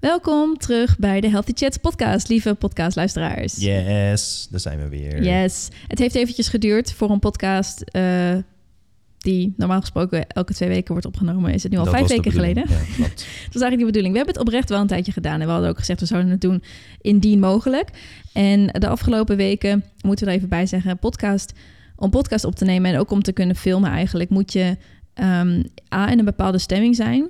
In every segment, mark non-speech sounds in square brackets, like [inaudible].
Welkom terug bij de Healthy Chats podcast, lieve podcastluisteraars. Yes, daar zijn we weer. Yes. Het heeft eventjes geduurd voor een podcast uh, die normaal gesproken elke twee weken wordt opgenomen. Is het nu al Dat vijf weken geleden? Ja. [laughs] Dat was eigenlijk de bedoeling. We hebben het oprecht wel een tijdje gedaan. En we hadden ook gezegd, we zouden het doen indien mogelijk. En de afgelopen weken, moeten we er even bij zeggen, podcast, om podcast op te nemen en ook om te kunnen filmen eigenlijk, moet je ehm, A, in een bepaalde stemming zijn.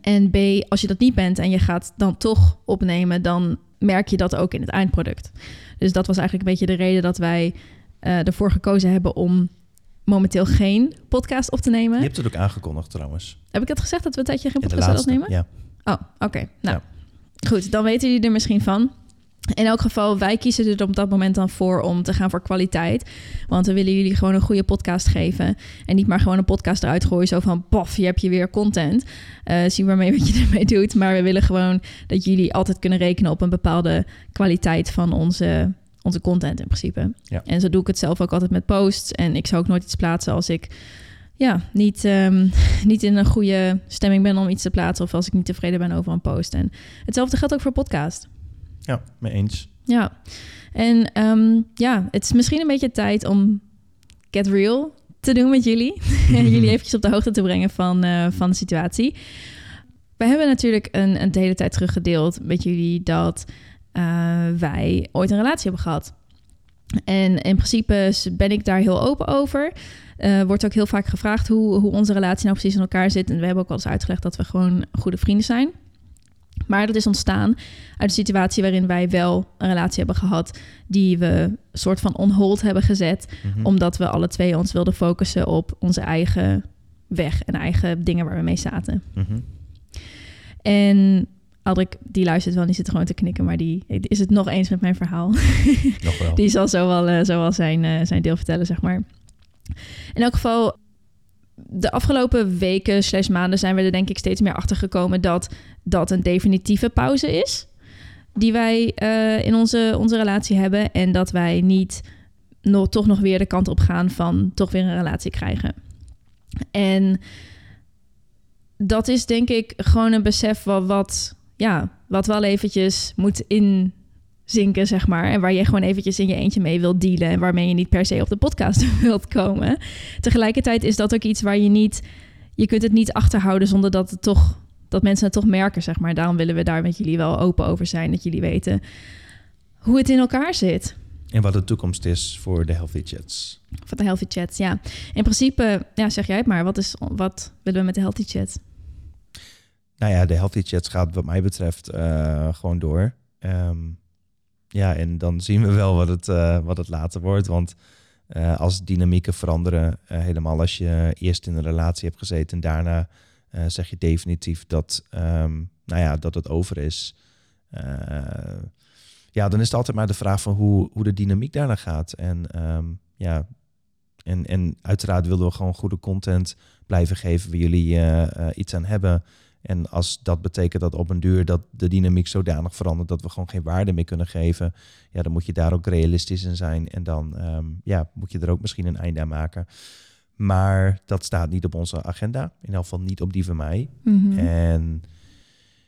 En B, als je dat niet bent en je gaat dan toch opnemen, dan merk je dat ook in het eindproduct. Dus dat was eigenlijk een beetje de reden dat wij eh, ervoor gekozen hebben om momenteel geen podcast op te nemen. Je hebt het ook aangekondigd trouwens. Heb ik het gezegd dat we een tijdje geen podcast zouden opnemen? Ja. Oh, oké. Nou, goed. Dan weten jullie er misschien van. In elk geval, wij kiezen er op dat moment dan voor om te gaan voor kwaliteit. Want we willen jullie gewoon een goede podcast geven. En niet maar gewoon een podcast eruit gooien. Zo van, pof, hier heb je weer content. Eh, zie maar mee wat je [laughs] ermee doet. Maar we willen gewoon dat jullie altijd kunnen rekenen op een bepaalde kwaliteit van onze, onze content in principe. Ja. En zo doe ik het zelf ook altijd met posts. En ik zou ook nooit iets plaatsen als ik ja, niet, ehm, [laughs] niet in een goede stemming ben om iets te plaatsen. Of als ik niet tevreden ben over een post. En hetzelfde geldt ook voor podcast. Ja, mee eens. Ja, en ehm, ja, het is misschien een beetje tijd om Get Real te doen met jullie. [laughs] jullie eventjes op de hoogte te brengen van, eh, van de situatie. We hebben natuurlijk een, een de hele tijd teruggedeeld met jullie dat eh, wij ooit een relatie hebben gehad. En in principe ben ik daar heel open over. Eh wordt ook heel vaak gevraagd hoe, hoe onze relatie nou precies in elkaar zit. En we hebben ook al eens uitgelegd dat we gewoon goede vrienden zijn. Maar dat is ontstaan uit een situatie waarin wij wel een relatie hebben gehad die we soort van on hold hebben gezet, Mhm. omdat we alle twee ons wilden focussen op onze eigen weg en eigen dingen waar we mee zaten. Mhm. En Adrik, die luistert wel, die zit gewoon te knikken, maar die is het nog eens met mijn verhaal. Nog wel. [laughs] Die zal zo wel, eh, zo wel zijn, eh, zijn deel vertellen, zeg maar. In elk geval, de afgelopen weken slash maanden zijn we er denk ik steeds meer achter gekomen dat dat een definitieve pauze is. Die wij eh, in onze, onze relatie hebben. En dat wij niet nog, toch nog weer de kant op gaan van toch weer een relatie krijgen. En dat is denk ik gewoon een besef wat, wat, ja, wat wel eventjes moet inzinken, zeg maar. En waar je gewoon eventjes in je eentje mee wilt dealen. En waarmee je niet per se op de podcast [laughs] wilt komen. Tegelijkertijd is dat ook iets waar je niet... Je kunt het niet achterhouden zonder dat het toch... Dat mensen het toch merken, zeg maar. Daarom willen we daar met jullie wel open over zijn. Dat jullie weten hoe het in elkaar zit. En wat de toekomst is voor de Healthy Chats. Van de Healthy Chat, ja. In principe, ja, zeg jij het maar. Wat, is, wat willen we met de Healthy Chat? Nou ja, de Healthy Chats gaat wat mij betreft eh, gewoon door. Ehm, ja, en dan zien we wel wat het, eh, wat het later wordt. Want eh, als dynamieken veranderen, eh, helemaal als je eerst in een relatie hebt gezeten en daarna zeg je definitief dat, ehm, nou ja, dat het over is. Ja, dan is het altijd maar de vraag van hoe, hoe de dynamiek daarna gaat. En ehm, ja, en, en uiteraard willen we gewoon goede content blijven geven waar jullie iets aan hebben. En als dat betekent dat op een duur dat de dynamiek zodanig verandert dat we gewoon geen waarde meer kunnen geven, ja, dan moet je daar ook realistisch in zijn. En dan ehm, ja, moet je er ook misschien een einde aan maken. Maar dat staat niet op onze agenda. In elk geval niet op die van mij. Mhm. En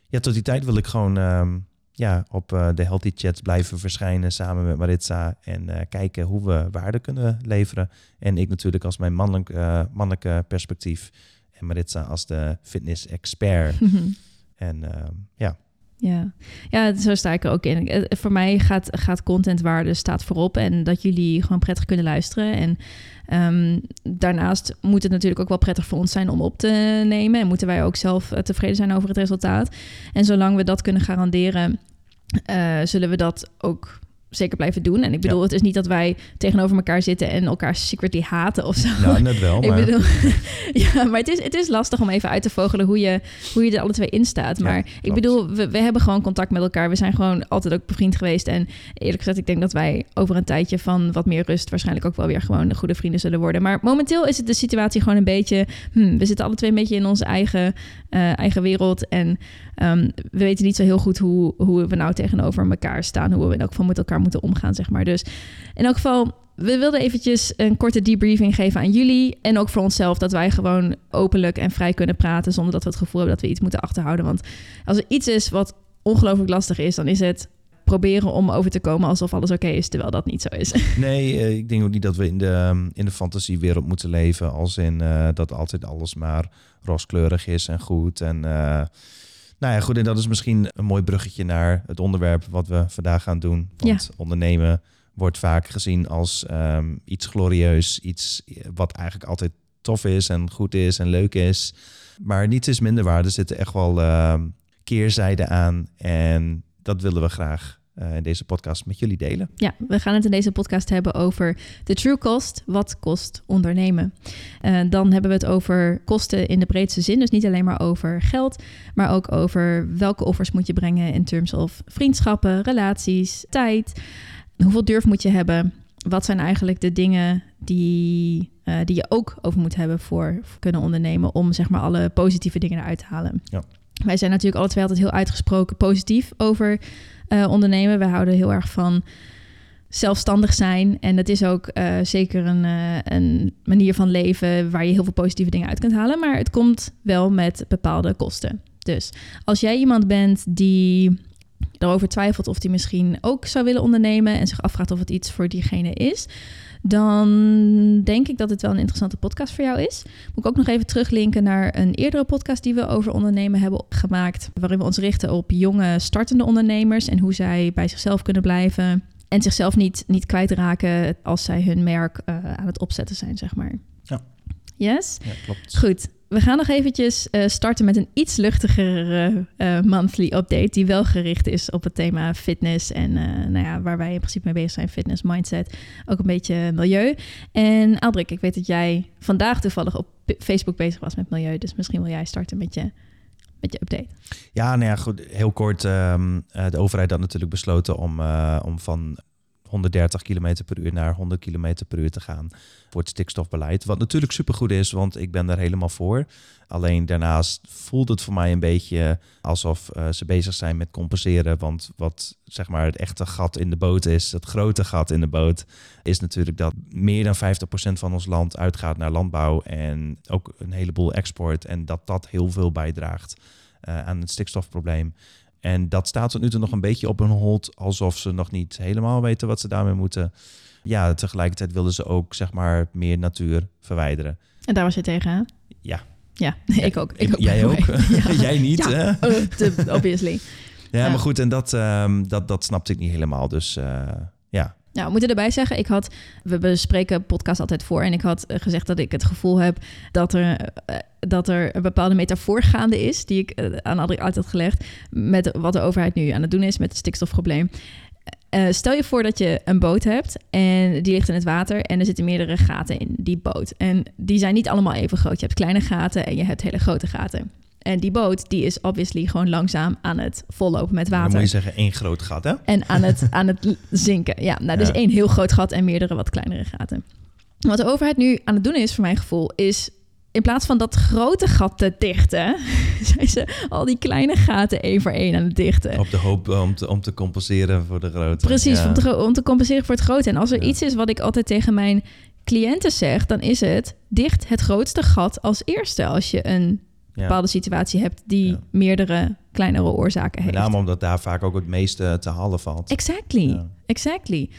ja, tot die tijd wil ik gewoon ehm, ja, op eh, de Healthy Chats blijven verschijnen samen met Maritza. En eh, kijken hoe we waarde kunnen leveren. En ik natuurlijk als mijn mannelijk, eh, mannelijke perspectief. En Maritza als de fitness-expert. [laughs] en ehm, ja, Ja. ja, zo sta ik er ook in. Eh, Voor mij gaat, gaat contentwaarde staat voorop en dat jullie gewoon prettig kunnen luisteren. En ehm, daarnaast moet het natuurlijk ook wel prettig voor ons zijn om op te nemen. En moeten wij ook zelf eh, tevreden zijn over het resultaat. En zolang we dat kunnen garanderen, eh, zullen we dat ook zeker blijven doen. En ik bedoel, Ja. het is niet dat wij tegenover elkaar zitten en elkaar secretly haten of zo. nou net wel. [laughs] Ik Maar bedoel, [laughs] ja, maar het is, het is lastig om even uit te vogelen hoe je, hoe je er alle twee in staat. Ja, Maar ik bedoel, we, we hebben gewoon contact met elkaar. We zijn gewoon altijd ook bevriend geweest. En eerlijk gezegd, ik denk dat wij over een tijdje van wat meer rust waarschijnlijk ook wel weer gewoon de goede vrienden zullen worden. Maar momenteel is het de situatie gewoon een beetje. hmm, we zitten alle twee een beetje in onze eigen, eh, eigen wereld. En ehm, we weten niet zo heel goed hoe, hoe we nou tegenover elkaar staan. Hoe we in elk geval met elkaar moeten omgaan, zeg maar. Dus in elk geval, we wilden eventjes een korte debriefing geven aan jullie. En ook voor onszelf, dat wij gewoon openlijk en vrij kunnen praten. Zonder dat we het gevoel hebben dat we iets moeten achterhouden. Want als er iets is wat ongelooflijk lastig is, dan is het proberen om over te komen alsof alles oké is, terwijl dat niet zo is. [laughs] Nee, uh, ik denk ook niet dat we in de, in de fantasiewereld moeten leven. Als in uh, dat altijd alles maar rooskleurig is en goed. En uh, nou ja, goed. En dat is misschien een mooi bruggetje naar het onderwerp wat we vandaag gaan doen. Want ja. ondernemen wordt vaak gezien als um, iets glorieus. Iets wat eigenlijk altijd tof is en goed is en leuk is. Maar niets is minder waar. Er zitten echt wel keerzijden aan. En dat willen we graag uh, in deze podcast met jullie delen. Ja, we gaan het in deze podcast hebben over de true cost. Wat kost ondernemen? Uh, dan hebben we het over kosten in de breedste zin. Dus niet alleen maar over geld, maar ook over welke offers moet je brengen in terms of vriendschappen, relaties, tijd. Hoeveel durf moet je hebben? Wat zijn eigenlijk de dingen die, uh, die je ook over moet hebben voor, voor kunnen ondernemen om zeg maar alle positieve dingen eruit te halen? Ja. Wij zijn natuurlijk alle twee altijd heel uitgesproken positief over uh, ondernemen. We houden heel erg van zelfstandig zijn. En dat is ook uh, zeker een, uh, een manier van leven waar je heel veel positieve dingen uit kunt halen. Maar het komt wel met bepaalde kosten. Dus als jij iemand bent die erover twijfelt of die misschien ook zou willen ondernemen en zich afvraagt of het iets voor diegene is, dan denk ik dat het wel een interessante podcast voor jou is. Moet ik ook nog even teruglinken naar een eerdere podcast die we over ondernemen hebben gemaakt, waarin we ons richten op jonge startende ondernemers en hoe zij bij zichzelf kunnen blijven en zichzelf niet, niet kwijtraken als zij hun merk uh, aan het opzetten zijn, zeg maar. Ja. Yes? Ja, klopt. Goed we gaan nog eventjes uh, starten met een iets luchtigere uh, monthly update... die wel gericht is op het thema fitness... en nou ja, waar wij in principe mee bezig zijn, fitness, mindset... ook een beetje milieu. En Albrik, ik weet dat jij vandaag toevallig op Facebook bezig was met milieu... dus misschien wil jij starten met je, met je update. Ja, nou ja, goed, heel kort. Um, de overheid had natuurlijk besloten om, om van 130 km per uur naar 100 km per uur te gaan voor het stikstofbeleid. Wat natuurlijk supergoed is, want ik ben daar helemaal voor. Alleen daarnaast voelt het voor mij een beetje alsof uh, ze bezig zijn met compenseren. Want wat zeg maar het echte gat in de boot is, het grote gat in de boot, is natuurlijk dat meer dan 50% van ons land uitgaat naar landbouw en ook een heleboel export. En dat dat heel veel bijdraagt uh, aan het stikstofprobleem. En dat staat tot nu toe nog een beetje op hun hold, alsof ze nog niet helemaal weten wat ze daarmee moeten. Ja, tegelijkertijd wilden ze ook zeg maar meer natuur verwijderen. En daar was je tegen, hè? Ja. Ja, [laughs] ik ook. Ik ook Jij [laughs] ook? Ja. [laughs] Jij niet, ja. hè? Uh, obviously. Ja, maar goed, en dat, um, dat, dat snapte ik niet helemaal. Dus uh, ja, nou, we moeten erbij zeggen, ik had, we bespreken podcast altijd voor en ik had eh, gezegd dat ik het gevoel heb dat er, uh, dat er een bepaalde metafoor gaande is, die ik uh, aan Adrie uit had gelegd, met wat de overheid nu aan het doen is met het stikstofprobleem. stel je voor dat je een boot hebt en die ligt in het water en er zitten meerdere gaten in die boot. En die zijn niet allemaal even groot. Je hebt kleine gaten en je hebt hele grote gaten. En die boot die is obviously gewoon langzaam aan het vollopen met water. Dan moet je zeggen één groot gat, hè? En aan het, [laughs] aan het zinken. Ja, nou, dus ja. één heel groot gat en meerdere wat kleinere gaten. Wat de overheid nu aan het doen is, voor mijn gevoel, is in plaats van dat grote gat te dichten, [laughs] zijn ze al die kleine gaten één voor één aan het dichten. Op de hoop om te, om te compenseren voor de grote. Precies, ja. om, te, om te compenseren voor het grote. En als er ja. iets is wat ik altijd tegen mijn cliënten zeg, dan is het dicht het grootste gat als eerste als je een. Bepaalde situatie hebt die meerdere kleinere oorzaken heeft. Met name omdat daar vaak ook het meeste te halen valt. Exactly, exactly.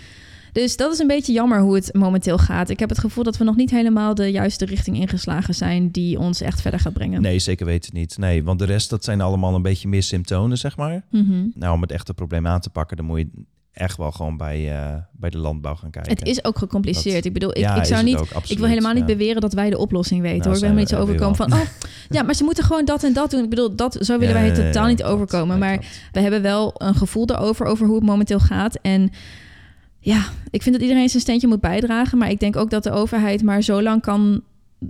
Dus dat is een beetje jammer hoe het momenteel gaat. Ik heb het gevoel dat we nog niet helemaal de juiste richting ingeslagen zijn die ons echt verder gaat brengen. Nee, zeker weten niet. Nee, want de rest dat zijn allemaal een beetje meer symptomen, zeg maar. Mm -hmm. Nou, om het echte probleem aan te pakken, dan moet je echt wel gewoon bij, uh, bij de landbouw gaan kijken. Het is ook gecompliceerd. Dat, ik bedoel, ik, ja, ik zou niet, ook, absoluut, ik wil helemaal niet ja. beweren dat wij de oplossing weten. Nou, hoor. Ik ben helemaal niet zo overkomen van, oh, ja, maar ze moeten gewoon dat en dat doen. Ik bedoel, dat zo willen ja, wij totaal niet overkomen. Maar we hebben wel een gevoel erover over hoe het momenteel gaat. En ja, ik vind dat iedereen zijn steentje moet bijdragen. Maar ik denk ook dat de overheid maar zo lang kan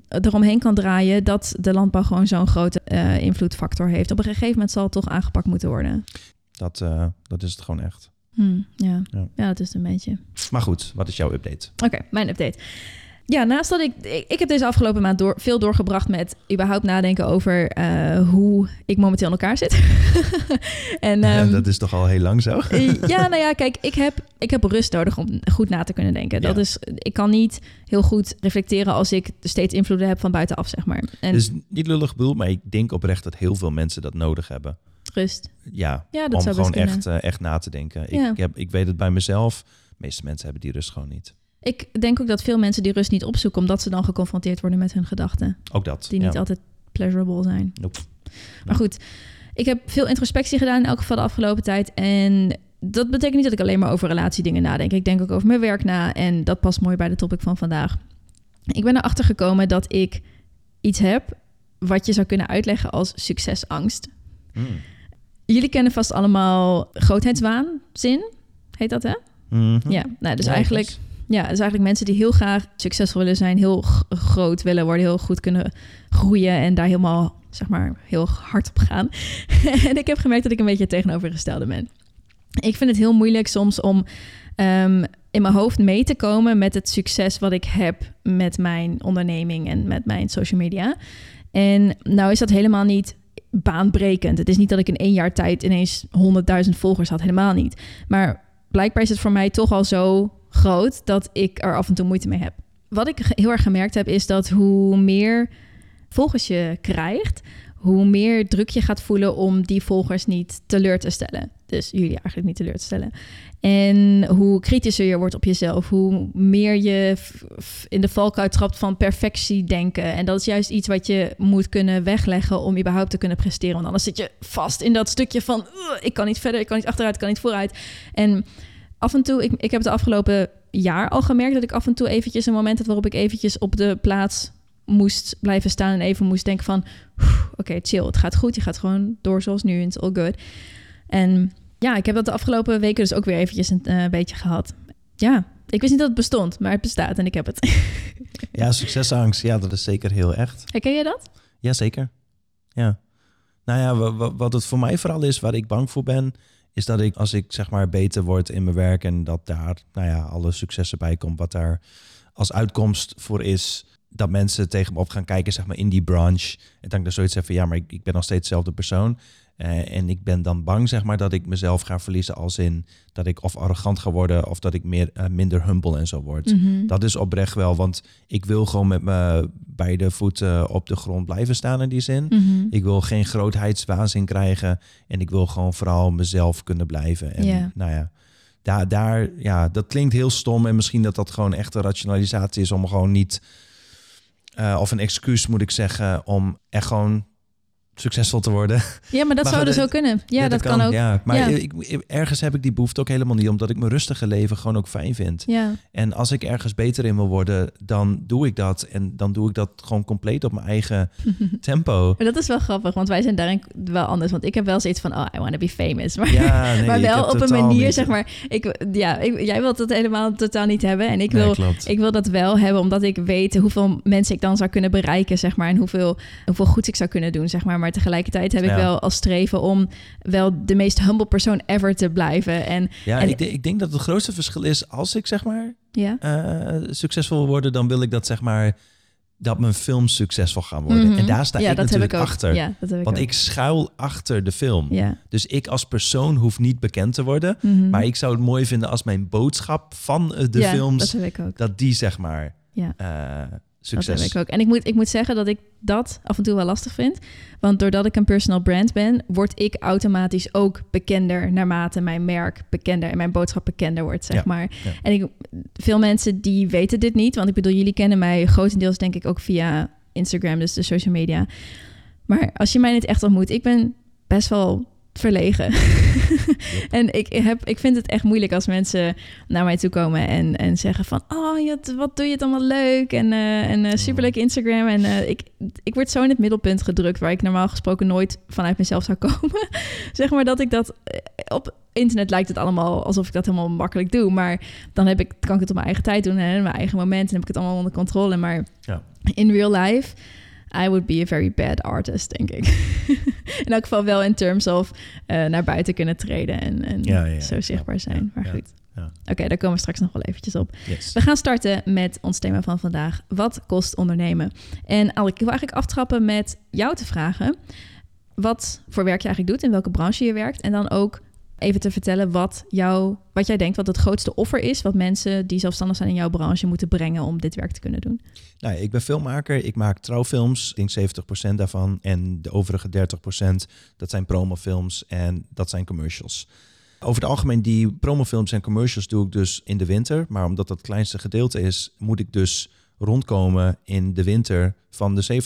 eromheen kan draaien dat de landbouw gewoon zo'n grote uh, invloedfactor heeft. Op een gegeven moment zal het toch aangepakt moeten worden. Dat, uh, dat is het gewoon echt. Hmm, ja. ja. ja, dat is een beetje. Maar goed, wat is jouw update? Oké, okay, mijn update. Ja, naast dat ik, ik, ik heb deze afgelopen maand door, veel doorgebracht met überhaupt nadenken over uh, hoe ik momenteel in elkaar zit. [laughs] en, um, dat is toch al heel lang zo? ja, [laughs] nou ja, kijk, ik heb, ik heb rust nodig om goed na te kunnen denken. Dat is, ik kan niet heel goed reflecteren als ik steeds invloeden heb van buitenaf, zeg maar. En, dus niet lullig bedoeld, maar ik denk oprecht dat heel veel mensen dat nodig hebben. Rust. Ja, Ja, dat om zou gewoon echt, eh, echt na te denken. Ja. Ik, heb, ik weet het bij mezelf. De meeste mensen hebben die rust gewoon niet. Ik denk ook dat veel mensen die rust niet opzoeken... omdat ze dan geconfronteerd worden met hun gedachten. Ook dat. Die niet altijd pleasurable zijn. Nope. Maar goed, ik heb veel introspectie gedaan in elk geval de afgelopen tijd. En dat betekent niet dat ik alleen maar over relatiedingen nadenk. Ik denk ook over mijn werk na. En dat past mooi bij de topic van vandaag. Ik ben erachter gekomen dat ik iets heb wat je zou kunnen uitleggen als succesangst. Mm. Jullie kennen vast allemaal grootheidswaanzin. Heet dat, hè? Mhm. Ja, nou, dus Ja, eigenlijk, ja, dus eigenlijk mensen die heel graag succesvol willen zijn, heel groot willen worden, heel goed kunnen groeien en daar helemaal, zeg maar, heel hard op gaan. [laughs] en ik heb gemerkt dat ik een beetje het tegenovergestelde ben. Ik vind het heel moeilijk soms om ehm, in mijn hoofd mee te komen met het succes wat ik heb met mijn onderneming en met mijn social media. En nou is dat helemaal niet baanbrekend. Het is niet dat ik in één jaar tijd ineens 100.000 volgers had, helemaal niet. Maar blijkbaar is het voor mij toch al zo groot dat ik er af en toe moeite mee heb. Wat ik heel erg gemerkt heb, is dat hoe meer volgers je krijgt, hoe meer druk je gaat voelen om die volgers niet teleur te stellen. Dus jullie eigenlijk niet teleur te stellen. En hoe kritischer je wordt op jezelf, hoe meer je in de valkuil trapt van perfectie denken. En dat is juist iets wat je moet kunnen wegleggen om überhaupt te kunnen presteren. Want anders zit je vast in dat stukje van "Ugh, ik kan niet verder, ik kan niet achteruit, ik kan niet vooruit. En af en toe, ik, ik heb het de afgelopen jaar al gemerkt dat ik af en toe eventjes een moment had waarop ik eventjes op de plaats moest blijven staan en even moest denken van "Oeh, oké, chill, het gaat goed, je gaat gewoon door zoals nu, it's all good. En ja, ik heb dat de afgelopen weken dus ook weer eventjes een eh, beetje gehad. Ja, ik wist niet dat het bestond, maar het bestaat en ik heb het. [laughs] Ja, succesangst. Ja, dat is zeker heel echt. Herken je dat? Jazeker. Ja. Nou ja, wa- wa- wat het voor mij vooral is, waar ik bang voor ben, is dat ik als ik zeg maar beter word in mijn werk en dat daar, nou ja, alle successen bij komt, wat daar als uitkomst voor is, dat mensen tegen me op gaan kijken, zeg maar in die branche. En dan ik er zoiets heb van, ja, maar ik, ik ben nog steeds dezelfde persoon. Eh, en ik ben dan bang, zeg maar, dat ik mezelf ga verliezen als in dat ik of arrogant ga worden of dat ik meer, eh, minder humble en zo word. Mhm. Dat is oprecht wel, want ik wil gewoon met mijn beide voeten op de grond blijven staan in die zin. Mhm. Ik wil geen grootheidswaanzin krijgen en ik wil gewoon vooral mezelf kunnen blijven. En nou ja, daar, daar, ja, dat klinkt heel stom en misschien dat dat gewoon echt een rationalisatie is om gewoon niet, eh, of een excuus moet ik zeggen, om echt gewoon succesvol te worden. Ja, maar dat [laughs] Maar zou dus ook het- kunnen. Ja, dat, kan, ook. Ja. Ja, maar Ja. Ik, ergens heb ik die behoefte ook helemaal niet, omdat ik mijn rustige leven gewoon ook fijn vind. En als ik ergens beter in wil worden, dan doe ik dat. En dan doe ik dat gewoon compleet op mijn eigen [laughs] tempo. Maar dat is wel grappig, want wij zijn daarin wel anders. Want ik heb wel zoiets van, oh, I want to be famous. [laughs] Maar, Ja, nee, maar ik wel op een manier, niet- zeg maar. Ik, ja, ik, jij wilt dat helemaal totaal niet hebben. En ik wil, ik wil dat wel hebben, omdat ik weet hoeveel mensen ik dan zou kunnen bereiken, zeg maar. En hoeveel, hoeveel goeds ik zou kunnen doen, zeg maar. Maar tegelijkertijd heb ik Ja. wel als streven om wel de meest humble persoon ever te blijven. En Ja, en- ik, denk, ik denk dat het grootste verschil is als ik zeg maar ja. eh, succesvol wil worden, dan wil ik dat zeg maar dat mijn films succesvol gaan worden. Mhm. En daar sta ja, ik natuurlijk ik achter. Ja, dat heb ik Want ook. ik schuil achter de film. Ja. Dus ik als persoon hoef niet bekend te worden. Mhm. Maar ik zou het mooi vinden als mijn boodschap van eh, de films, dat dat, heb ik ook. die zeg maar Ja. Eh, Dat succes. heb ik ook. En ik moet, ik moet zeggen dat ik dat af en toe wel lastig vind. Want doordat ik een personal brand ben, word ik automatisch ook bekender naarmate mijn merk bekender en mijn boodschap bekender wordt, zeg Ja, maar. ja. En ik, veel mensen die weten dit niet, want ik bedoel, jullie kennen mij grotendeels denk ik ook via Instagram, dus de social media. Maar als je mij niet echt ontmoet, ik ben best wel verlegen. [laughs] en ik, heb, ik vind het echt moeilijk als mensen naar mij toe komen en, en zeggen van... oh, je, wat doe je het allemaal leuk en, eh en eh, superleuk Instagram. En eh, ik, ik word zo in het middelpunt gedrukt... waar ik normaal gesproken nooit vanuit mezelf zou komen. [laughs] zeg maar dat ik dat... Op internet lijkt het allemaal alsof ik dat helemaal makkelijk doe. Maar dan heb ik, kan ik het op mijn eigen tijd doen en in mijn eigen moment... en heb ik het allemaal onder controle. Maar Ja. in real life... I would be a very bad artist, denk ik. [laughs] in elk geval wel in terms of eh, naar buiten kunnen treden en, en Ja, ja, ja, zo zichtbaar zijn. maar goed. ja. Oké, daar komen we straks nog wel eventjes op. Yes. We gaan starten met ons thema van vandaag. Wat kost ondernemen? En Alec, ik wil eigenlijk aftrappen met jou te vragen... wat voor werk je eigenlijk doet, in welke branche je werkt... en dan ook even te vertellen wat, jou, wat jij denkt wat het grootste offer is... wat mensen die zelfstandig zijn in jouw branche moeten brengen om dit werk te kunnen doen. Nou, ik ben filmmaker. Ik maak trouwfilms. Ik denk 70% daarvan. En de overige 30% dat zijn promofilms en dat zijn commercials. Over het algemeen, die promofilms en commercials doe ik dus in de winter. Maar omdat dat het kleinste gedeelte is, moet ik dus rondkomen in de winter van de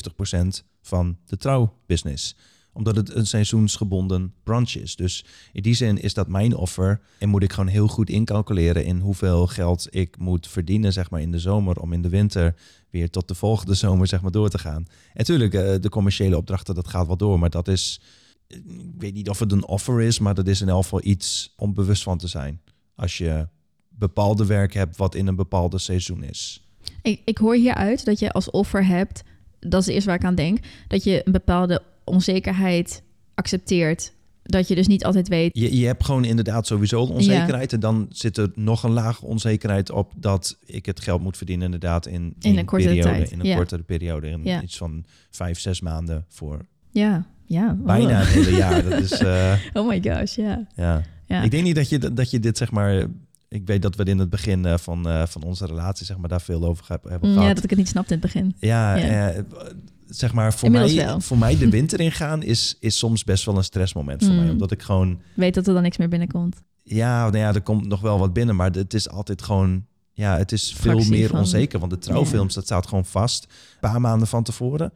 70% van de trouwbusiness omdat het een seizoensgebonden branche is. Dus in die zin is dat mijn offer. En moet ik gewoon heel goed incalculeren in hoeveel geld ik moet verdienen, zeg maar, in de zomer. Om in de winter weer tot de volgende [laughs] zomer, zeg maar, door te gaan. En natuurlijk, eh, de commerciële opdrachten, dat gaat wel door. Maar dat is, ik weet niet of het een offer is, maar dat is in elk geval iets om bewust van te zijn. Als je bepaalde werk hebt wat in een bepaalde seizoen is. Ik, ik hoor hieruit dat je als offer hebt, dat is het eerste waar ik aan denk, dat je een bepaalde onzekerheid accepteert. Dat je dus niet altijd weet. Je, je hebt gewoon inderdaad sowieso een onzekerheid. En dan zit er nog een laag onzekerheid op dat ik het geld moet verdienen, inderdaad, in, in, een kortere periode, tijd. In een ja. kortere periode. In Ja. iets van vijf, zes maanden voor Ja, ja. bijna het hele jaar. [laughs] Dat is, eh, Oh my gosh, ja. ja. ja. Ik denk niet dat je, dat je dit, zeg maar... Ik weet dat we in het begin eh, van, eh, van onze relatie, zeg maar, daar veel over hebben Mm, gehad. ja, dat ik het niet snapte in het begin. Ja, Ja. eh, zeg maar, voor Inmiddels mij, wel. voor mij de winter ingaan is, is soms best wel een stressmoment voor Mm. mij. Omdat ik gewoon, Weet dat er dan niks meer binnenkomt. ja, nou ja, er komt nog wel wat binnen, maar het is altijd gewoon, ja, het is veel Fractie meer van- onzeker. Want de trouwfilms, dat staat gewoon vast. Een paar maanden van tevoren.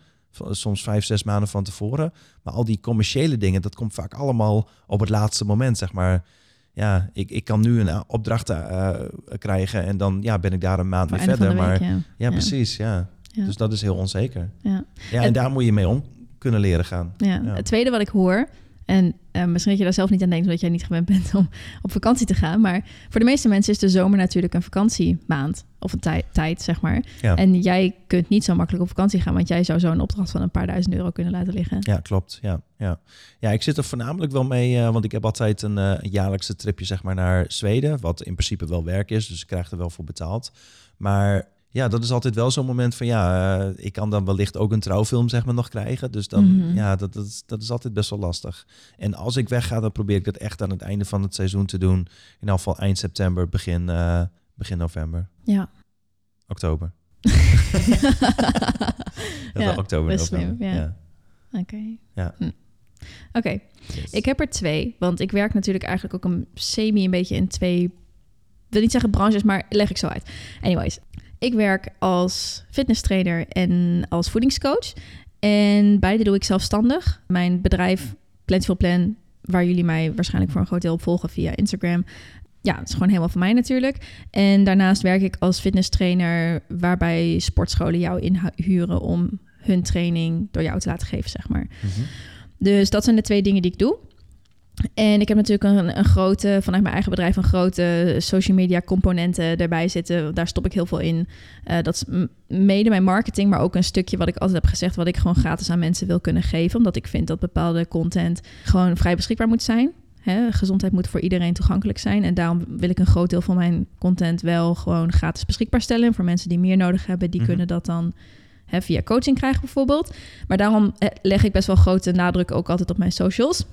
Soms vijf, zes maanden van tevoren. Maar al die commerciële dingen, dat komt vaak allemaal op het laatste moment, zeg maar. Ja, ik, ik kan nu een eh, opdracht eh, krijgen en dan ja, ben ik daar een maand Voor mee verder. week, maar ja. ja, precies, ja. Ja. Dus dat is heel onzeker. Ja. Ja, en, En- daar moet je mee om kunnen leren gaan. Ja. Ja. Het tweede wat ik hoor, en eh, misschien dat je daar zelf niet aan denkt, omdat jij niet gewend bent om op vakantie te gaan, maar voor de meeste mensen is de zomer natuurlijk een vakantiemaand of een tij- tijd, zeg maar. Ja. En jij kunt niet zo makkelijk op vakantie gaan, want jij zou zo'n opdracht van een paar duizend euro kunnen laten liggen. Ja, klopt. Ja, ja. ja, ik zit er voornamelijk wel mee, eh, want ik heb altijd een, eh, een jaarlijkse tripje zeg maar, naar Zweden, wat in principe wel werk is, dus ik krijg er wel voor betaald. Maar ja, dat is altijd wel zo'n moment van ja, eh, ik kan dan wellicht ook een trouwfilm zeg maar nog krijgen. Dus dan, Mhm. ja, dat, dat, is, dat is altijd best wel lastig. En als ik wegga, dan probeer ik dat echt aan het einde van het seizoen te doen. In elk geval eind september, begin, eh, begin november, Ja. oktober. [laughs] Ja, Ja, oktober, best november. slim, ja. Oké. Ja. Hm. Oké, Yes. ik heb er twee, want ik werk natuurlijk eigenlijk ook een semi een beetje in twee, ik wil niet zeggen branches, maar leg ik zo uit. Anyways, ik werk als fitnesstrainer en als voedingscoach. En beide doe ik zelfstandig. Mijn bedrijf Plentiful Plan, waar jullie mij waarschijnlijk voor een groot deel op volgen via Instagram. Ja, het is gewoon helemaal van mij natuurlijk. En daarnaast werk ik als fitnesstrainer, waarbij sportscholen jou inhuren om hun training door jou te laten geven, zeg maar. Mhm. Dus dat zijn de twee dingen die ik doe. En ik heb natuurlijk een, een grote, vanuit mijn eigen bedrijf, een grote social media componenten erbij zitten. Daar stop ik heel veel in. Eh, dat is mede mijn marketing, maar ook een stukje wat ik altijd heb gezegd, wat ik gewoon gratis aan mensen wil kunnen geven. Omdat ik vind dat bepaalde content gewoon vrij beschikbaar moet zijn. Hè, gezondheid moet voor iedereen toegankelijk zijn. En daarom wil ik een groot deel van mijn content wel gewoon gratis beschikbaar stellen. En voor mensen die meer nodig hebben, die Mhm. kunnen dat dan hè, via coaching krijgen bijvoorbeeld. Maar daarom eh, leg ik best wel grote nadruk ook altijd op mijn socials.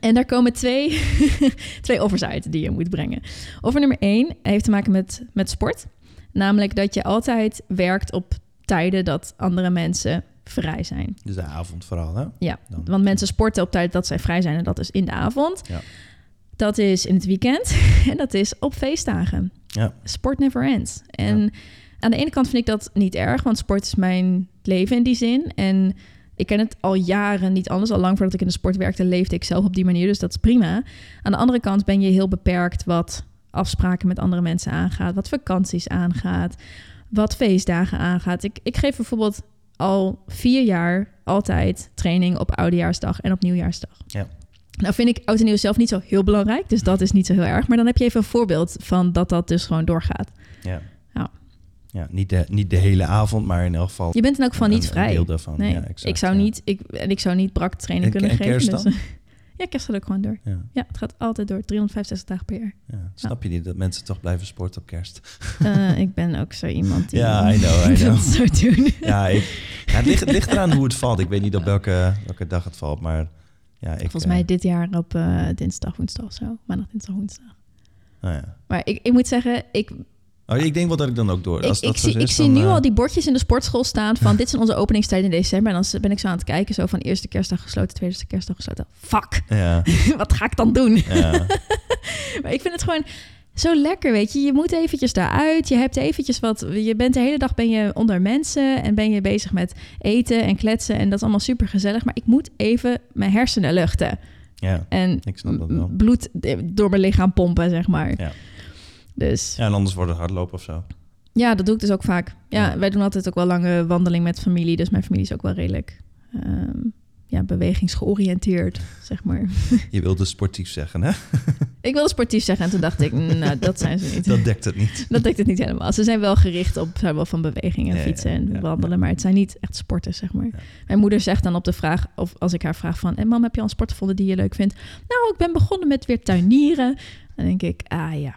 En daar komen twee, [laughs] twee offers uit die je moet brengen. Offer nummer één heeft te maken met, met sport. Namelijk dat je altijd werkt op tijden dat andere mensen vrij zijn. Dus de avond vooral, hè? Ja, Dan. want mensen sporten op tijd dat zij vrij zijn en dat is in de avond. Ja. Dat is in het weekend [laughs] en dat is op feestdagen. Ja. Sport never ends. En aan de ene kant vind ik dat niet erg, want sport is mijn leven in die zin. En ik ken het al jaren niet anders. Al lang voordat ik in de sport werkte, leefde ik zelf op die manier. Dus dat is prima. Aan de andere kant ben je heel beperkt wat afspraken met andere mensen aangaat, wat vakanties aangaat, wat feestdagen aangaat. Ik, ik geef bijvoorbeeld al vier jaar altijd training op Oudejaarsdag en op Nieuwjaarsdag. Ja. Nou vind ik oud en nieuw zelf niet zo heel belangrijk, dus dat is niet zo heel erg. Maar dan heb je even een voorbeeld van dat dat dus gewoon doorgaat. Ja. Ja. Niet de, niet de hele avond, maar in elk geval... Je bent dan ook van niet een vrij. deel daarvan. Nee, Ja, exact, ik zou ja. niet, ik, en ik zou niet brak training En- kunnen en geven. kerst dus- [laughs] ja, kerst gaat ook gewoon door. Ja. Ja, het gaat altijd door, 365 dagen per jaar. Ja. Snap je niet dat mensen toch blijven sporten op kerst? Eh, ik ben ook zo iemand die [laughs] Ja, I [laughs] know, I know. dat zou doen. Ja, ik, het, ligt, het ligt eraan hoe het valt. Ik weet niet op welke, welke dag het valt, maar Ja, ik, Volgens eh, mij dit jaar op eh, dinsdag, woensdag of zo. Maandag, dinsdag, woensdag. oh ja. Maar ik, ik moet zeggen, ik, Oh, ik denk wel dat ik dan ook door. ik, Als dat ik, zo zie, is, ik zie nu eh, al die bordjes in de sportschool staan van... dit zijn onze openingstijden in december. En dan ben ik zo aan het kijken, zo van eerste kerstdag gesloten, tweede kerstdag gesloten. Fuck, Ja, [laughs] wat ga ik dan doen? ja. [laughs] Maar ik vind het gewoon zo lekker, weet je. Je moet eventjes daaruit. Je hebt eventjes wat... Je bent de hele dag ben je onder mensen... en ben je bezig met eten en kletsen... en dat is allemaal super gezellig. Maar ik moet even mijn hersenen luchten. ja. En Ik snap dat wel. bloed door mijn lichaam pompen, zeg maar. Ja. Dus ja, en anders wordt het hardlopen of zo. ja, dat doe ik dus ook vaak. Ja, Ja. wij doen altijd ook wel lange wandeling met familie. Dus mijn familie is ook wel redelijk... ehm, ja, bewegingsgeoriënteerd, zeg maar. [laughs] Je wilde sportief zeggen, hè? [laughs] Ik wilde sportief zeggen en toen dacht ik, [laughs] nou, dat zijn ze niet. Dat dekt het niet. Dat dekt het niet helemaal. Ze zijn wel gericht op zijn wel van beweging en Ja, ja, fietsen en ja, wandelen, maar het zijn niet echt sporters, zeg maar. Mijn moeder zegt dan op de vraag, of als ik haar vraag van, en mam, heb je al een sport gevonden die je leuk vindt? Nou, ik ben begonnen met weer tuinieren. Dan denk ik, ah ja.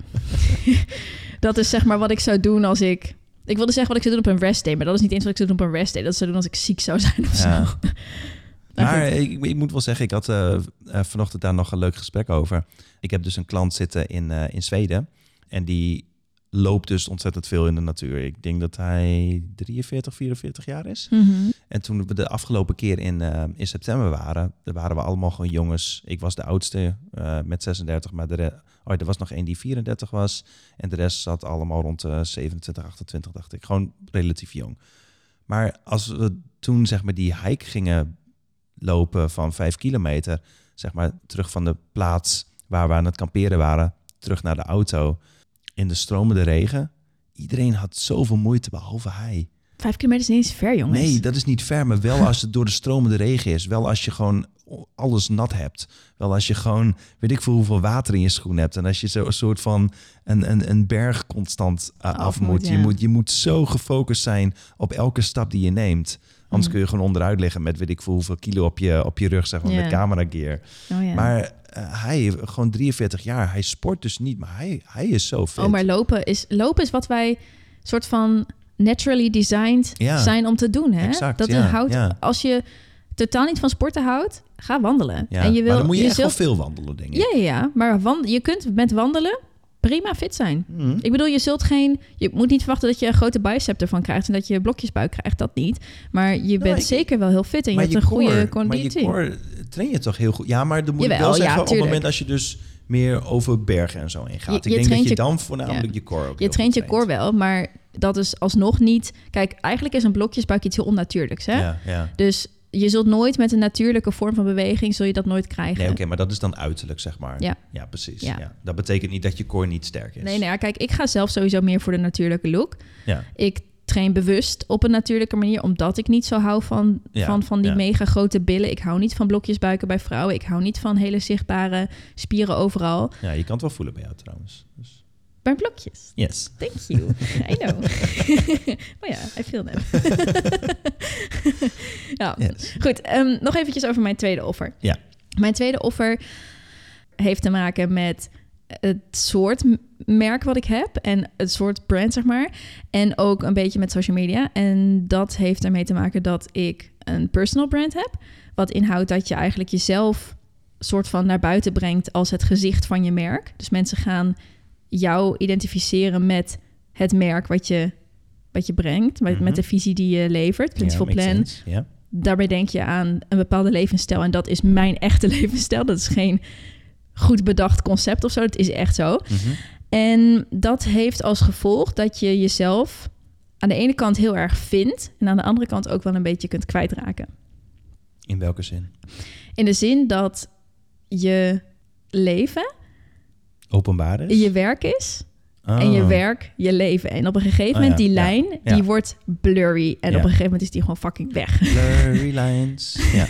[laughs] dat is zeg maar wat ik zou doen als ik... Ik wilde zeggen wat ik zou doen op een rest day, maar dat is niet eens wat ik zou doen op een rest day. Dat zou doen als ik ziek zou zijn of Ja. zo. [laughs] Maar ik, ik moet wel zeggen, ik had eh, eh, vanochtend daar nog een leuk gesprek over. Ik heb dus een klant zitten in, eh, in Zweden. En die loopt dus ontzettend veel in de natuur. Ik denk dat hij 43, 44 jaar is. Mhm. En toen we de afgelopen keer in, eh, in september waren, daar waren we allemaal gewoon jongens. Ik was de oudste eh, met 36, maar de oh, er was nog één die 34 was. En de rest zat allemaal rond de 27, 28, dacht ik. Gewoon relatief jong. Maar als we toen zeg maar die hike gingen lopen van 5 kilometer, zeg maar terug van de plaats waar we aan het kamperen waren, terug naar de auto, in de stromende regen. Iedereen had zoveel moeite, behalve hij. Vijf kilometer is niet eens ver, jongens. Nee, dat is niet ver, maar wel als het door de stromende regen is. Wel als je gewoon alles nat hebt. Wel als je gewoon, weet ik veel hoeveel water in je schoen hebt. En als je zo een soort van een, een, een berg constant uh, af, Af moet. moet, Je, moet. Je moet zo gefocust zijn op elke stap die je neemt. Anders Mm. kun je gewoon onderuit liggen met weet ik veel hoeveel kilo op je, op je rug, zeg maar, met camera gear. Oh. Maar eh, hij, gewoon 43 jaar, hij sport dus niet, maar hij, hij is zo fit. Oh, maar lopen is, lopen is wat wij soort van naturally designed Ja. zijn om te doen. Hè? Exact, dat ja, houdt, ja. Als je totaal niet van sporten houdt, ga wandelen. En je wil, maar dan moet je, echt zult- wel veel wandelen, denk ik. Ja, ja, ja. Maar wand, je kunt met wandelen prima fit zijn. Mhm. Ik bedoel, je zult geen... Je moet niet verwachten dat je een grote bicep ervan krijgt... en dat je blokjesbuik krijgt, dat niet. Maar je bent ik- zeker wel heel fit en je hebt een goede conditie. Maar je core train je toch heel goed. Ja, maar dan moet ik wel zeggen, ja, op het moment als je dus meer over bergen en zo ingaat. Je- ik denk dat je je- dan voornamelijk ja. je core ook Je traint je core wel, maar dat is alsnog niet... Kijk, eigenlijk is een blokjesbuik iets heel onnatuurlijks, hè? Ja, ja. Dus je zult nooit met een natuurlijke vorm van beweging... zul je dat nooit krijgen. Nee, oké, maar dat is dan uiterlijk, zeg maar. Ja. ja precies. Ja. Ja. Dat betekent niet dat je core niet sterk is. Nee, nee, ja, kijk, ik ga zelf sowieso meer voor de natuurlijke look. Ja. Ik train bewust op een natuurlijke manier, omdat ik niet zo hou van, Ja, van, van die ja. mega grote billen. Ik hou niet van blokjesbuiken bij vrouwen. Ik hou niet van hele zichtbare spieren overal. ja, je kan het wel voelen bij jou trouwens. Dus, Bij blokjes. yes. Thank you. I know. [laughs] oh ja, I feel them. [laughs] ja, yes. goed. ehm, nog eventjes over mijn tweede offer. Ja. Mijn tweede offer heeft te maken met het soort merk wat ik heb en het soort brand, zeg maar. En ook een beetje met social media. En dat heeft ermee te maken dat ik een personal brand heb. Wat inhoudt dat je eigenlijk jezelf soort van naar buiten brengt als het gezicht van je merk. Dus mensen gaan jou identificeren met het merk wat je, wat je brengt, met, Mhm. met de visie die je levert, Principal Ja, makes Plan daarbij denk je aan een bepaalde levensstijl. En dat is mijn [laughs] echte levensstijl. Dat is geen goed bedacht concept of zo. Het is echt zo. Mhm. En dat heeft als gevolg dat je jezelf aan de ene kant heel erg vindt. En aan de andere kant ook wel een beetje kunt kwijtraken. In welke zin? In de zin dat je leven Openbaar is? je werk is. En je Oh. werk je leven. En op een gegeven Oh moment ja, die lijn, ja. die wordt blurry. En op een gegeven moment is die gewoon fucking weg. [laughs] Blurry lines. ja.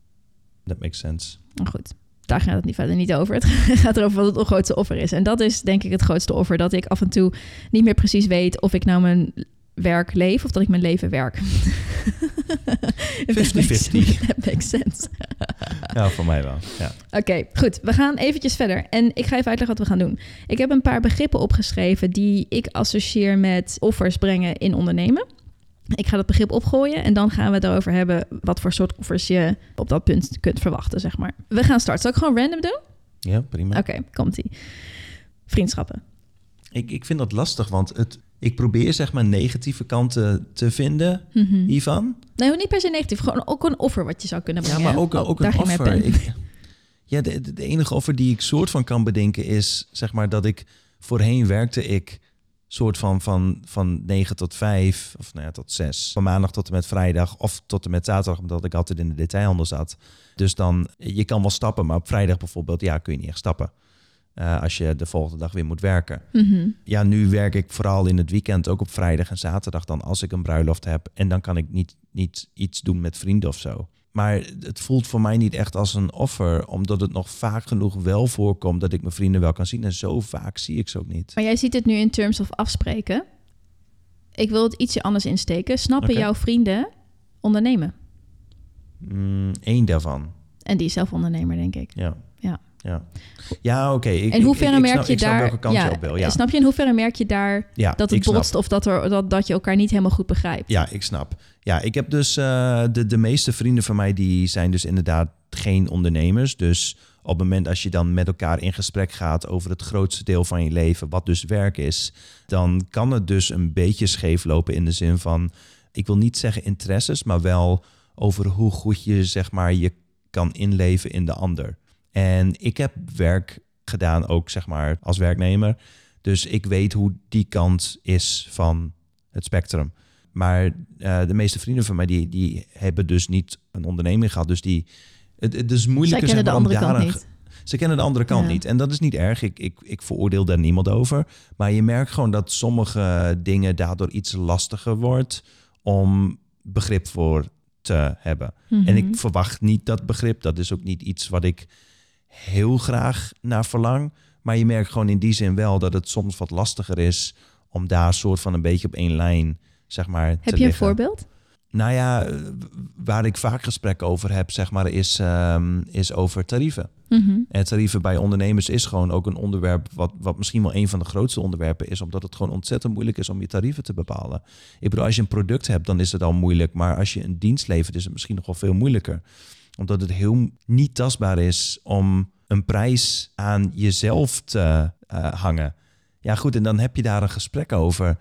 [laughs] That makes sense. Maar goed, daar gaat het niet verder niet over. [laughs] Het gaat erover wat het grootste offer is. En dat is denk ik het grootste offer. Dat ik af en toe niet meer precies weet of ik nou mijn werk leef of dat ik mijn leven werk. If that [laughs] makes- [laughs] 50-50. That makes sense. [laughs] Ja, voor mij wel. Ja. Oké, goed. We gaan eventjes verder. En ik ga even uitleggen wat we gaan doen. Ik heb een paar begrippen opgeschreven die ik associeer met offers brengen in ondernemen. Ik ga dat begrip opgooien en dan gaan we het erover hebben wat voor soort offers je op dat punt kunt verwachten, zeg maar. We gaan starten. Zal ik gewoon random doen? Ja, prima. Oké, komt-ie. Vriendschappen. Ik, ik vind dat lastig, want het, ik probeer zeg maar negatieve kanten te vinden Mhm. hiervan. Nee, niet per se negatief. Gewoon ook een offer wat je zou kunnen Ja, brengen. maar ook, Oh, ook een mijn offer. Ik, ja, de, de, de enige offer die ik soort van kan bedenken is, zeg maar, dat ik voorheen werkte ik soort van van, van 9 tot 5, of nou ja, tot 6. Van maandag tot en met vrijdag, of tot en met zaterdag, omdat ik altijd in de detailhandel zat. Dus dan, je kan wel stappen, maar op vrijdag bijvoorbeeld, ja, kun je niet echt stappen. Eh, als je de volgende dag weer moet werken. Mhm. Ja, nu werk ik vooral in het weekend, ook op vrijdag en zaterdag dan als ik een bruiloft heb. En dan kan ik niet, niet iets doen met vrienden of zo. Maar het voelt voor mij niet echt als een offer, omdat het nog vaak genoeg wel voorkomt dat ik mijn vrienden wel kan zien. En zo vaak zie ik ze ook niet. Maar jij ziet het nu in terms of afspreken. Ik wil het ietsje anders insteken. Snappen jouw vrienden ondernemen? Eén daarvan, En die is zelf ondernemer, denk ik. ja. Ja. Ja, ja oké. Ik- in hoeverre ik, ik, ik merk snap, je ik snap daar... welke kant je op wil. Ja, Snap je in hoeverre merk je daar ja dat het snap. botst of dat, er, dat, dat je elkaar niet helemaal goed begrijpt? Ja, ik snap. Ja, ik heb dus eh, de, de meeste vrienden van mij die zijn dus inderdaad geen ondernemers. Dus op het moment als je dan met elkaar in gesprek gaat over het grootste deel van je leven, wat dus werk is, dan kan het dus een beetje scheef lopen in de zin van, ik wil niet zeggen interesses, maar wel over hoe goed je zeg maar je kan inleven in de ander. En ik heb werk gedaan ook zeg maar als werknemer. Dus ik weet hoe die kant is van het spectrum. Maar eh, de meeste vrienden van mij die, die hebben dus niet een onderneming gehad. Dus die, het, het is moeilijker kennen de andere kant niet. Ze kennen de andere kant Ja. niet. En dat is niet erg. Ik, ik, ik veroordeel daar niemand over. Maar je merkt gewoon dat sommige dingen daardoor iets lastiger wordt om begrip voor te hebben. En Mhm. ik verwacht niet dat begrip. Dat is ook niet iets wat ik heel graag naar verlang. Maar je merkt gewoon in die zin wel dat het soms wat lastiger is om daar soort van een beetje op één lijn, zeg maar, te Heb je een voorbeeld? Nou ja, eh, waar ik vaak gesprekken over heb, zeg maar, is, ehm, is over tarieven. Mhm. En tarieven bij ondernemers is gewoon ook een onderwerp wat, wat misschien wel een van de grootste onderwerpen is, omdat het gewoon ontzettend moeilijk is om je tarieven te bepalen. Ik bedoel, als je een product hebt, dan is het al moeilijk, maar als je een dienst levert, is het misschien nog wel veel moeilijker. Omdat het heel niet tastbaar is om een prijs aan jezelf te eh, hangen. Ja, goed, en dan heb je daar een gesprek over.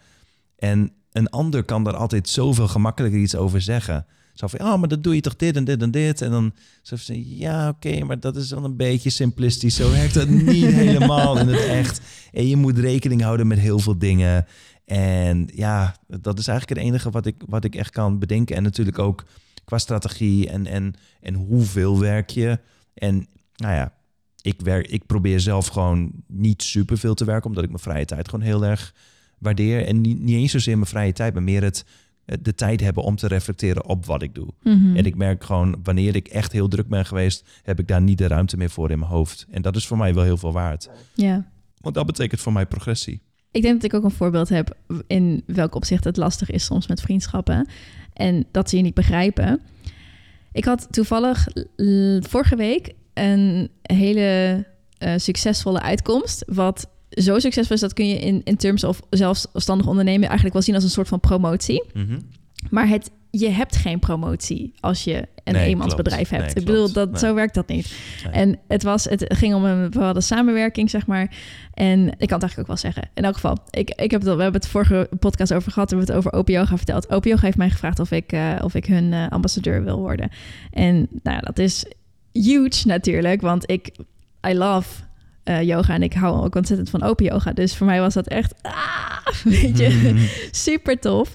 En een ander kan daar altijd zoveel gemakkelijker iets over zeggen. Zo van, oh, maar dat doe je toch dit en dit en dit. En dan zo van, ja, oké, maar dat is wel een beetje simplistisch. Zo werkt dat niet [laughs] helemaal in het echt. En je moet rekening houden met heel veel dingen. En ja, dat is eigenlijk het enige wat ik, wat ik echt kan bedenken. En natuurlijk ook qua strategie en, en, en hoeveel werk je. En nou ja, ik, werk, ik probeer zelf gewoon niet superveel te werken, omdat ik mijn vrije tijd gewoon heel erg waardeer. En niet, niet eens zozeer mijn vrije tijd, maar meer het, de tijd hebben om te reflecteren op wat ik doe. Mhm. En ik merk gewoon, wanneer ik echt heel druk ben geweest, heb ik daar niet de ruimte meer voor in mijn hoofd. En dat is voor mij wel heel veel waard. Ja. Want dat betekent voor mij progressie. Ik denk dat ik ook een voorbeeld heb in welk opzicht het lastig is soms met vriendschappen. En dat ze je niet begrijpen. Ik had toevallig vorige week een hele eh, succesvolle uitkomst. Wat zo succesvol is, dat kun je in, in terms of zelfstandig ondernemen eigenlijk wel zien als een soort van promotie. Maar het, je hebt geen promotie als je een Nee, eenmansbedrijf klopt. hebt. Nee, ik bedoel, dat, Nee. zo werkt dat niet. En het, was, het ging om een bepaalde samenwerking, zeg maar. En ik kan het eigenlijk ook wel zeggen. In elk geval, ik, ik heb het, we hebben het vorige podcast over gehad. We hebben het over Opioga verteld. Opioga heeft mij gevraagd of ik, eh, of ik hun eh, ambassadeur wil worden. En nou, ja, dat is huge natuurlijk, want ik, I love eh, yoga en ik hou ook ontzettend van open yoga. Dus voor mij was dat echt, ah, [laughs] weet je, [laughs] super tof.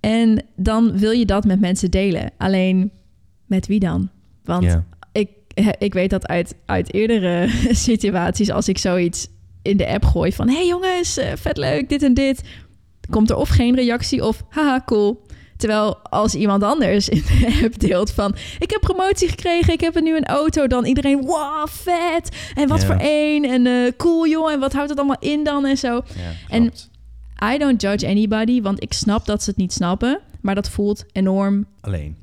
En dan wil je dat met mensen delen. Alleen met wie dan? Want ik, ik weet dat uit, uit eerdere [laughs] situaties, als ik zoiets in de app gooi van: hey jongens, eh, vet leuk, dit en dit, komt er of geen reactie of haha, cool. Terwijl als iemand anders in de [laughs] app deelt van... ik heb promotie gekregen, ik heb nu een auto... dan iedereen, wow, vet! En wat voor één, en eh, cool joh, en wat houdt het allemaal in dan en zo. Ja, En-. I don't judge anybody, want ik snap dat ze het niet snappen... maar dat voelt enorm Alleen.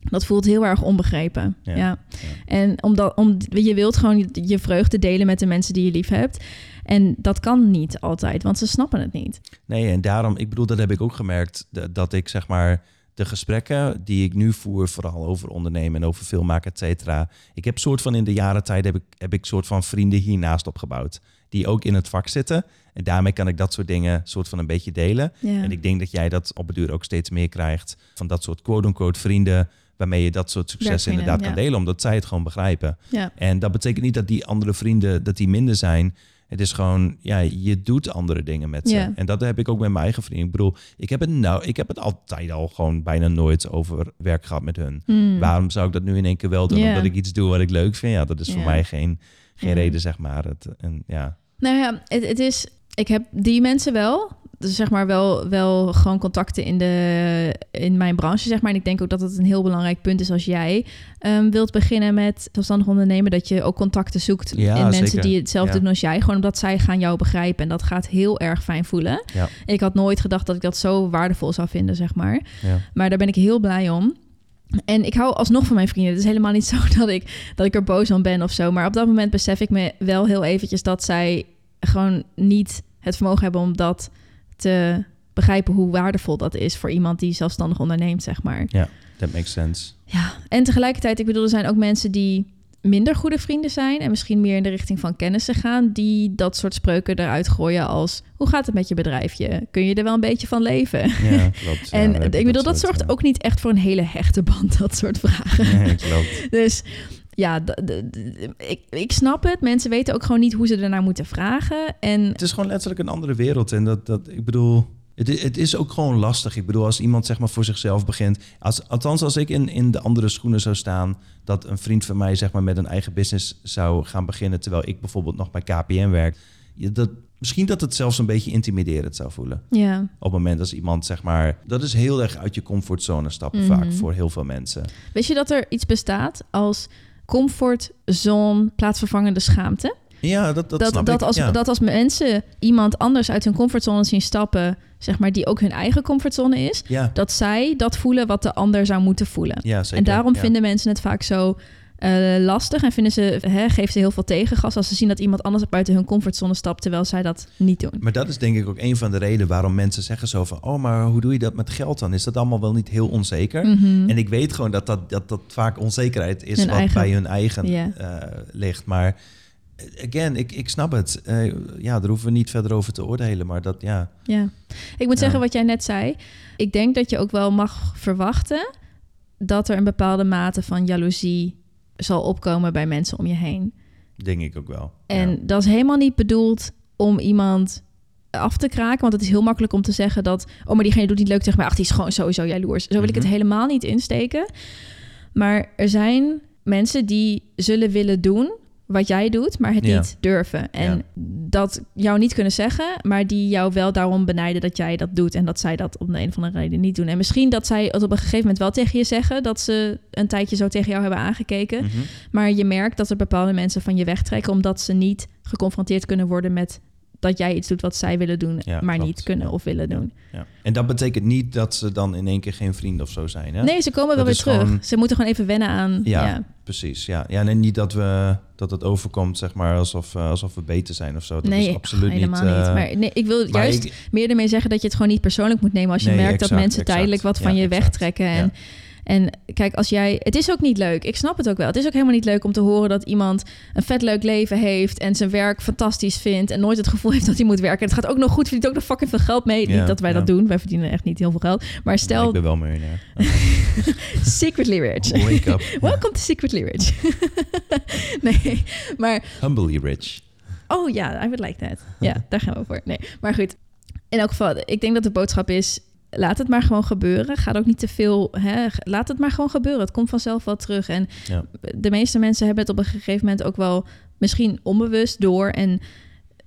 dat voelt heel erg onbegrepen. Ja, Ja. En omdat om, je wilt gewoon je, vreugde delen met de mensen die je lief hebt. En dat kan niet altijd, want ze snappen het niet. Nee, en daarom, ik bedoel, dat heb ik ook gemerkt, dat ik zeg maar de gesprekken die ik nu voer, vooral over ondernemen en over filmmaken, et cetera. Ik heb soort van in de jaren tijd heb ik, heb ik soort van vrienden hiernaast opgebouwd. Die ook in het vak zitten. En daarmee kan ik dat soort dingen soort van een beetje delen. Ja. En ik denk dat jij dat op het duur ook steeds meer krijgt van dat soort quote-unquote vrienden. Waarmee je dat soort succes inderdaad kan delen, omdat zij het gewoon begrijpen. ja. En dat betekent niet dat die andere vrienden dat die minder zijn. Het is gewoon, ja, je doet andere dingen met ze. En dat heb ik ook met mijn eigen vrienden. Ik bedoel, ik heb het nou, ik heb het altijd al gewoon bijna nooit over werk gehad met hun. Hmm. Waarom zou ik dat nu in één keer wel doen? Omdat ik iets doe wat ik leuk vind. Ja, dat is voor mij geen, geen reden, zeg maar. Het, en ja, Nou ja, het, het is. Ik heb die mensen wel. Dus zeg maar wel, wel gewoon contacten in, de, in mijn branche, zeg maar. En ik denk ook dat het een heel belangrijk punt is als jij ehm, wilt beginnen met zelfstandig ondernemen. Dat je ook contacten zoekt Ja, in mensen zeker. die hetzelfde Ja. doen als jij. Gewoon omdat zij gaan jou begrijpen. En dat gaat heel erg fijn voelen. Ja. Ik had nooit gedacht dat ik dat zo waardevol zou vinden, zeg maar. Maar daar ben ik heel blij om. En ik hou alsnog van mijn vrienden. Het is helemaal niet [laughs] zo dat ik, dat ik er boos om ben of zo. Maar op dat moment besef ik me wel heel eventjes dat zij gewoon niet het vermogen hebben om dat te begrijpen hoe waardevol dat is voor iemand die zelfstandig onderneemt, zeg maar. that makes sense. Ja, en tegelijkertijd, ik bedoel, er zijn ook mensen die minder goede vrienden zijn en misschien meer in de richting van kennissen gaan, die dat soort spreuken eruit gooien als hoe gaat het met je bedrijfje? Kun je er wel een beetje van leven? Ja, [laughs] klopt. Ja, En ik bedoel, dat soort, zorgt ja. ook niet echt voor een hele hechte band, [laughs] dat soort vragen. Nee, klopt. Dus ja, ik, ik snap het. Mensen weten ook gewoon niet hoe ze ernaar moeten vragen. En Het is gewoon letterlijk een andere wereld. En dat, dat ik bedoel, het, het is ook gewoon lastig. Ik bedoel, als iemand zeg maar voor zichzelf begint. Als, althans, als ik in, in de andere schoenen zou staan. Dat een vriend van mij zeg maar met een eigen business zou gaan beginnen. Terwijl ik bijvoorbeeld nog bij KPN werk. Dat, misschien dat het zelfs een beetje intimiderend zou voelen. ja, Op het moment als iemand zeg maar. Dat is heel erg uit je comfortzone stappen Mhm. vaak voor heel veel mensen. weet je dat er iets bestaat als comfortzone plaatsvervangende schaamte? Ja, dat, dat, Dat, snap dat, ik. als, ja. dat als mensen iemand anders uit hun comfortzone zien stappen, zeg maar, die ook hun eigen comfortzone is, ja, dat zij dat voelen wat de ander zou moeten voelen. ja, zeker. en daarom vinden mensen het vaak zo eh, lastig en vinden ze, hè, geven ze heel veel tegengas als ze zien dat iemand anders buiten hun comfortzone stapt, terwijl zij dat niet doen. Maar dat is denk ik ook een van de redenen waarom mensen zeggen zo van... oh, maar hoe doe je dat met geld dan? Is dat allemaal wel niet heel onzeker? Mhm. En ik weet gewoon dat dat, dat, dat vaak onzekerheid is Hun wat eigen- bij hun eigen eh, ligt. Maar eh, again, ik, ik snap het. Ja, daar hoeven we niet verder over te oordelen. Maar dat, ja, Ja, ik moet Ja. zeggen wat jij net zei. Ik denk dat je ook wel mag verwachten dat er een bepaalde mate van jaloezie zal opkomen bij mensen om je heen. denk ik ook wel. En Ja. dat is helemaal niet bedoeld om iemand af te kraken. Want het is heel makkelijk om te zeggen dat... oh, maar diegene doet niet leuk tegen mij. Ach, die is gewoon sowieso jaloers. Zo wil ik het Mhm. helemaal niet insteken. Maar er zijn mensen die zullen willen doen wat jij doet, maar het Ja. niet durven. En Ja. dat jou niet kunnen zeggen, maar die jou wel daarom benijden dat jij dat doet en dat zij dat om de een of andere reden niet doen. En misschien dat zij het op een gegeven moment wel tegen je zeggen dat ze een tijdje zo tegen jou hebben aangekeken. Mhm. Maar je merkt dat er bepaalde mensen van je wegtrekken omdat ze niet geconfronteerd kunnen worden met dat jij iets doet wat zij willen doen, Ja, maar klopt. niet kunnen of willen doen. Ja. En dat betekent niet dat ze dan in één keer geen vrienden of zo zijn. Hè? Nee, ze komen wel weer terug. gewoon- Ze moeten gewoon even wennen aan. Ja. Ja, Precies, ja. ja en niet dat, we, dat het overkomt, zeg maar, alsof, eh, alsof we beter zijn of zo. Dat nee, is absoluut helemaal niet. niet. eh, Maar nee, ik wil juist ik- meer ermee zeggen dat je het gewoon niet persoonlijk moet nemen als je Nee, merkt exact, dat mensen exact. tijdelijk wat van je exact. wegtrekken. En, Ja. En kijk, als jij. Het is ook niet leuk. Ik snap het ook wel. Het is ook helemaal niet leuk om te horen dat iemand een vet leuk leven heeft en zijn werk fantastisch vindt en nooit het gevoel heeft dat hij moet werken. Het gaat ook nog goed, verdient ook nog fucking veel geld mee. Ja, niet dat wij ja. dat doen. Wij verdienen echt niet heel veel geld. Maar Ja, stel, ik ben wel miljonair. secretly rich. Wake up. [laughs] Welcome to Secretly Rich. [laughs] nee, maar Humbly rich. Oh ja, I would like that. Ja, daar gaan we voor. Nee, maar goed. In elk geval, ik denk dat de boodschap is... laat het maar gewoon gebeuren. Ga er ook niet te veel... Hè, laat het maar gewoon gebeuren. Het komt vanzelf wel terug. En Ja. de meeste mensen hebben het op een gegeven moment ook wel... misschien onbewust door. En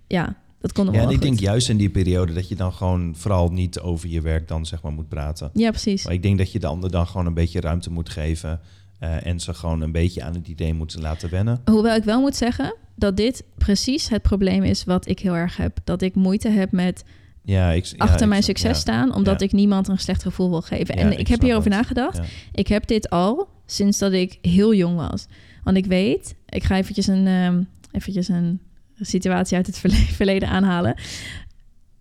ja, dat komt nog Ja, en wel ik goed. denk juist in die periode dat je dan gewoon vooral niet over je werk dan zeg maar moet praten. Ja, precies. Maar ik denk dat je de ander dan gewoon een beetje ruimte moet geven. eh, en ze gewoon een beetje aan het idee moeten laten wennen. Hoewel ik wel moet zeggen dat dit precies het probleem is wat ik heel erg heb. Dat ik moeite heb met Ja, ik, ja, achter ik- mijn succes staan, omdat ik niemand een slecht gevoel wil geven. En ik ik heb hierover nagedacht. Ik heb dit al sinds dat ik heel jong was. Want ik weet, ik ga eventjes een, ehm, eventjes een situatie uit het verle- [laughs] verleden aanhalen.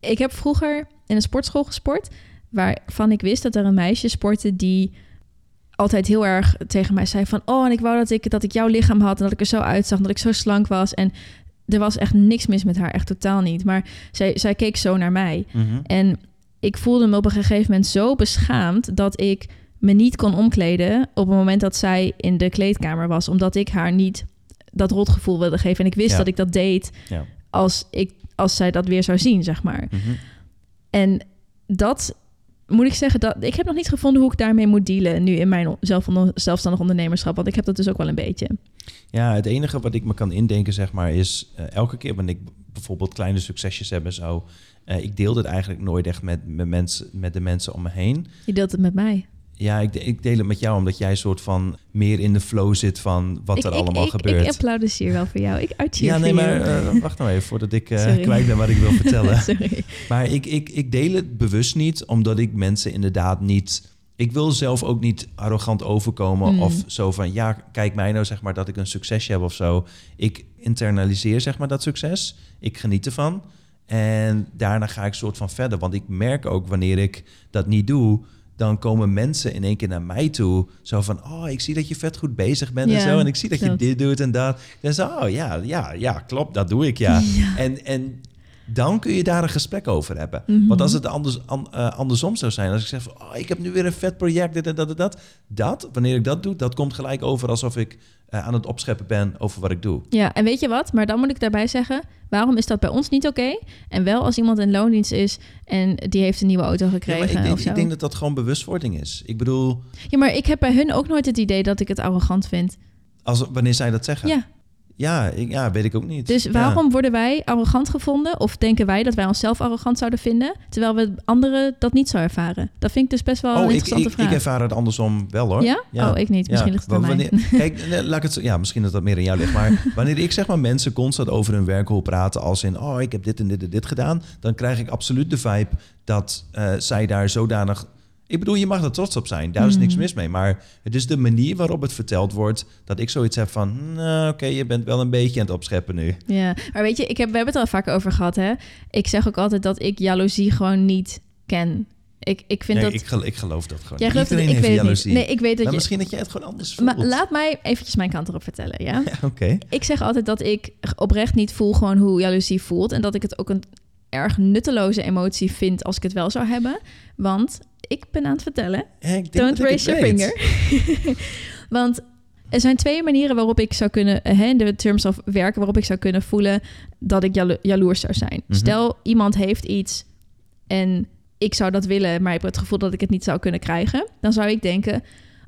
Ik heb vroeger in een sportschool gesport, waarvan ik wist dat er een meisje sportte die altijd heel erg tegen mij zei van... oh, en ik wou dat ik, dat ik jouw lichaam had en dat ik er zo uitzag... en dat ik zo slank was. En er was echt niks mis met haar, echt totaal niet. Maar zij, zij keek zo naar mij. Mhm. En ik voelde me op een gegeven moment zo beschaamd... dat ik me niet kon omkleden op het moment dat zij in de kleedkamer was... omdat ik haar niet dat rotgevoel wilde geven. En ik wist Ja. dat ik dat deed Ja. als, ik, als zij dat weer zou zien, zeg maar. Mhm. En dat moet ik zeggen, dat ik heb nog niet gevonden hoe ik daarmee moet dealen nu in mijn zelf, zelfstandig ondernemerschap. Want ik heb dat dus ook wel een beetje. Ja, het enige wat ik me kan indenken, zeg maar, is eh, elke keer wanneer ik bijvoorbeeld kleine succesjes heb en zo. eh, ik deel het eigenlijk nooit echt met, met, mensen, met de mensen om me heen. Je deelt het met mij. Ja, ik, ik deel het met jou omdat jij soort van meer in de flow zit van wat ik, er ik- allemaal ik, gebeurt. Ik applaudisseer wel voor jou. Ik ja, nee, maar eh, wacht nou even voordat ik Sorry. kwijt ben wat ik wil vertellen. [laughs] Sorry. Maar ik, ik, ik deel het bewust niet, omdat ik mensen inderdaad niet. Ik wil zelf ook niet arrogant overkomen Mm. of zo van ja, kijk mij nou zeg maar dat ik een succesje heb of zo. Ik internaliseer zeg maar dat succes. Ik geniet ervan. En daarna ga ik soort van verder. Want ik merk ook wanneer ik dat niet doe, dan komen mensen in één keer naar mij toe. Zo van, oh, ik zie dat je vet goed bezig bent en zo. En ik zie dat je dit doet en dat. Dan zo, oh ja, ja, ja, klopt, dat doe ik ja. Ja. En, en dan kun je daar een gesprek over hebben. Mhm. Want als het anders, an- eh, andersom zou zijn, als ik zeg van, oh, ik heb nu weer een vet project, dit en dat en dat. Dat, wanneer ik dat doe, dat komt gelijk over alsof ik eh, aan het opscheppen ben over wat ik doe. Ja, en weet je wat? Maar dan moet ik daarbij zeggen, waarom is dat bij ons niet oké? En wel als iemand in loondienst is en die heeft een nieuwe auto Ja, gekregen maar ik, denk, of zo. ik denk dat dat gewoon bewustwording is. Ik bedoel, Ja, maar ik heb bij hun ook nooit het idee dat ik het arrogant vind. als, wanneer zij dat zeggen. Ja, Ja, ik, ja, weet ik ook niet. dus Ja. waarom worden wij arrogant gevonden? Of denken wij dat wij onszelf arrogant zouden vinden, terwijl we anderen dat niet zo ervaren? Dat vind ik dus best wel een Oh, ik, interessante ik, vraag. ik ervaar het andersom wel hoor. ja? Oh, ik niet. Misschien ligt het aan wa- mij. wanneer- Kijk, nee, laat ik het zo- ja, misschien dat dat meer in jou ligt. Maar [laughs] wanneer ik zeg maar mensen constant over hun werk hoor praten als in, oh, ik heb dit en dit en dit gedaan, dan krijg ik absoluut de vibe dat eh, zij daar zodanig. Ik bedoel, je mag er trots op zijn. Daar is niks Mm. mis mee. Maar het is de manier waarop het verteld wordt dat ik zoiets heb van, nou, oké, je bent wel een beetje aan het opscheppen nu. Ja, maar weet je, ik heb, we hebben het al vaak over gehad, hè? Ik zeg ook altijd dat ik jaloezie gewoon niet ken. Ik, ik vind Nee, dat... ik, gel- ik geloof dat gewoon. Jij gelooft dat, Iedereen ik weet jaloezie. Nee, ik weet dat maar je... misschien dat jij het gewoon anders voelt. Maar laat mij eventjes mijn kant erop vertellen, ja? Ja, [laughs] Oké. Ik zeg altijd dat ik oprecht niet voel gewoon hoe jaloezie voelt. En dat ik het ook een erg nutteloze emotie vind als ik het wel zou hebben. Want ik ben aan het vertellen. Don't raise your weet. finger. [laughs] Want er zijn twee manieren waarop ik zou kunnen, eh, hè, in de terms of werken, waarop ik zou kunnen voelen dat ik jalo- jaloers zou zijn. Mhm. Stel, iemand heeft iets en ik zou dat willen, maar ik heb het gevoel dat ik het niet zou kunnen krijgen. Dan zou ik denken,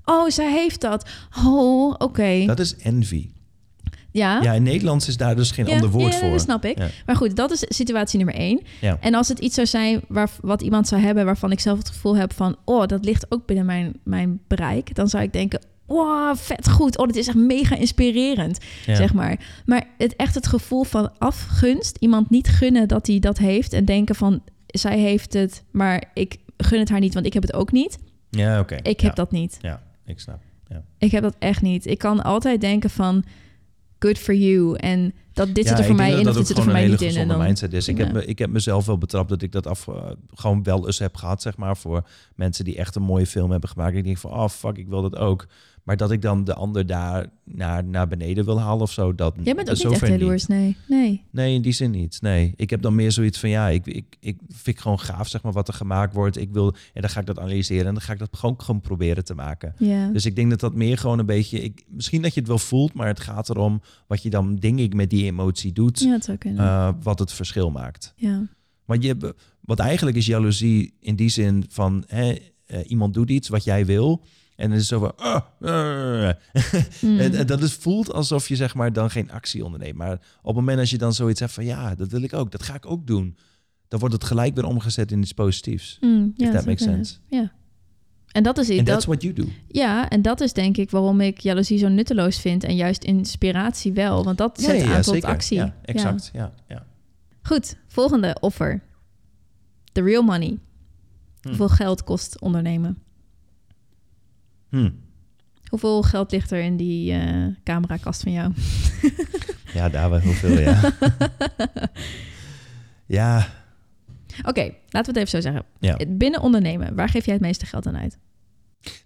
oh, zij heeft dat. Oh, oké. Dat is envy. Ja, Ja, in Nederlands is daar dus geen Ja, ander woord ja, voor. dat snap ik. Ja. Maar goed, dat is situatie nummer één. Ja. En als het iets zou zijn waar, wat iemand zou hebben waarvan ik zelf het gevoel heb van, oh, dat ligt ook binnen mijn, mijn bereik, dan zou ik denken, oh, vet goed. Oh, dit is echt mega inspirerend, Ja. zeg maar. Maar het echt het gevoel van afgunst, iemand niet gunnen dat hij dat heeft en denken van, zij heeft het, maar ik gun het haar niet, want ik heb het ook niet. Ja, oké. Ik ja. heb dat niet. Ja, ik snap. Ja. Ik heb dat echt niet. Ik kan altijd denken van, good for you. En dat dit ja, zit er voor mij in dat dit zit er voor mij niet in. En dan, mindset is. Ik, Ja. heb, me- ik heb mezelf wel betrapt dat ik dat af, eh, gewoon wel eens heb gehad, zeg maar, voor mensen die echt een mooie film hebben gemaakt. Ik denk van, oh fuck, ik wil dat ook. Maar dat ik dan de ander daar naar, naar beneden wil halen of zo, dat Jij bent ook niet echt jaloers, nee. Nee. Nee, in die zin niet. Nee, ik heb dan meer zoiets van ja, ik, ik, ik vind gewoon gaaf zeg maar wat er gemaakt wordt. Ik wil en dan ga ik dat analyseren en dan ga ik dat gewoon, gewoon proberen te maken. Ja. Dus ik denk dat dat meer gewoon een beetje, ik, misschien dat je het wel voelt, maar het gaat erom wat je dan denk ik met die emotie doet, ja, zou kunnen. eh, wat het verschil maakt. ja. Want je, wat eigenlijk is jaloezie in die zin van hè, eh, iemand doet iets wat jij wil. En dan is het zo van, ah, eh. Mm. En, en dat is, voelt alsof je zeg maar dan geen actie onderneemt. Maar op het moment als je dan zoiets hebt van, ja, dat wil ik ook, dat ga ik ook doen. Dan wordt het gelijk weer omgezet in iets positiefs. Mm, ja, If that makes sense. Ja. En dat is iets. that's Dat, what you do. ja, en dat is denk ik waarom ik jaloezie zo nutteloos vind. En juist inspiratie wel. Want dat zet aan tot actie. Ja, exact. Ja, ja. Goed, volgende offer. The real money. Hm. Hoeveel geld kost ondernemen? Hm. Hoeveel geld ligt er in die uh, camerakast van jou? [laughs] ja, daar wel heel veel, ja. [laughs] ja. Oké, laten we het even zo zeggen. Ja. Binnen ondernemen, waar geef jij het meeste geld aan uit?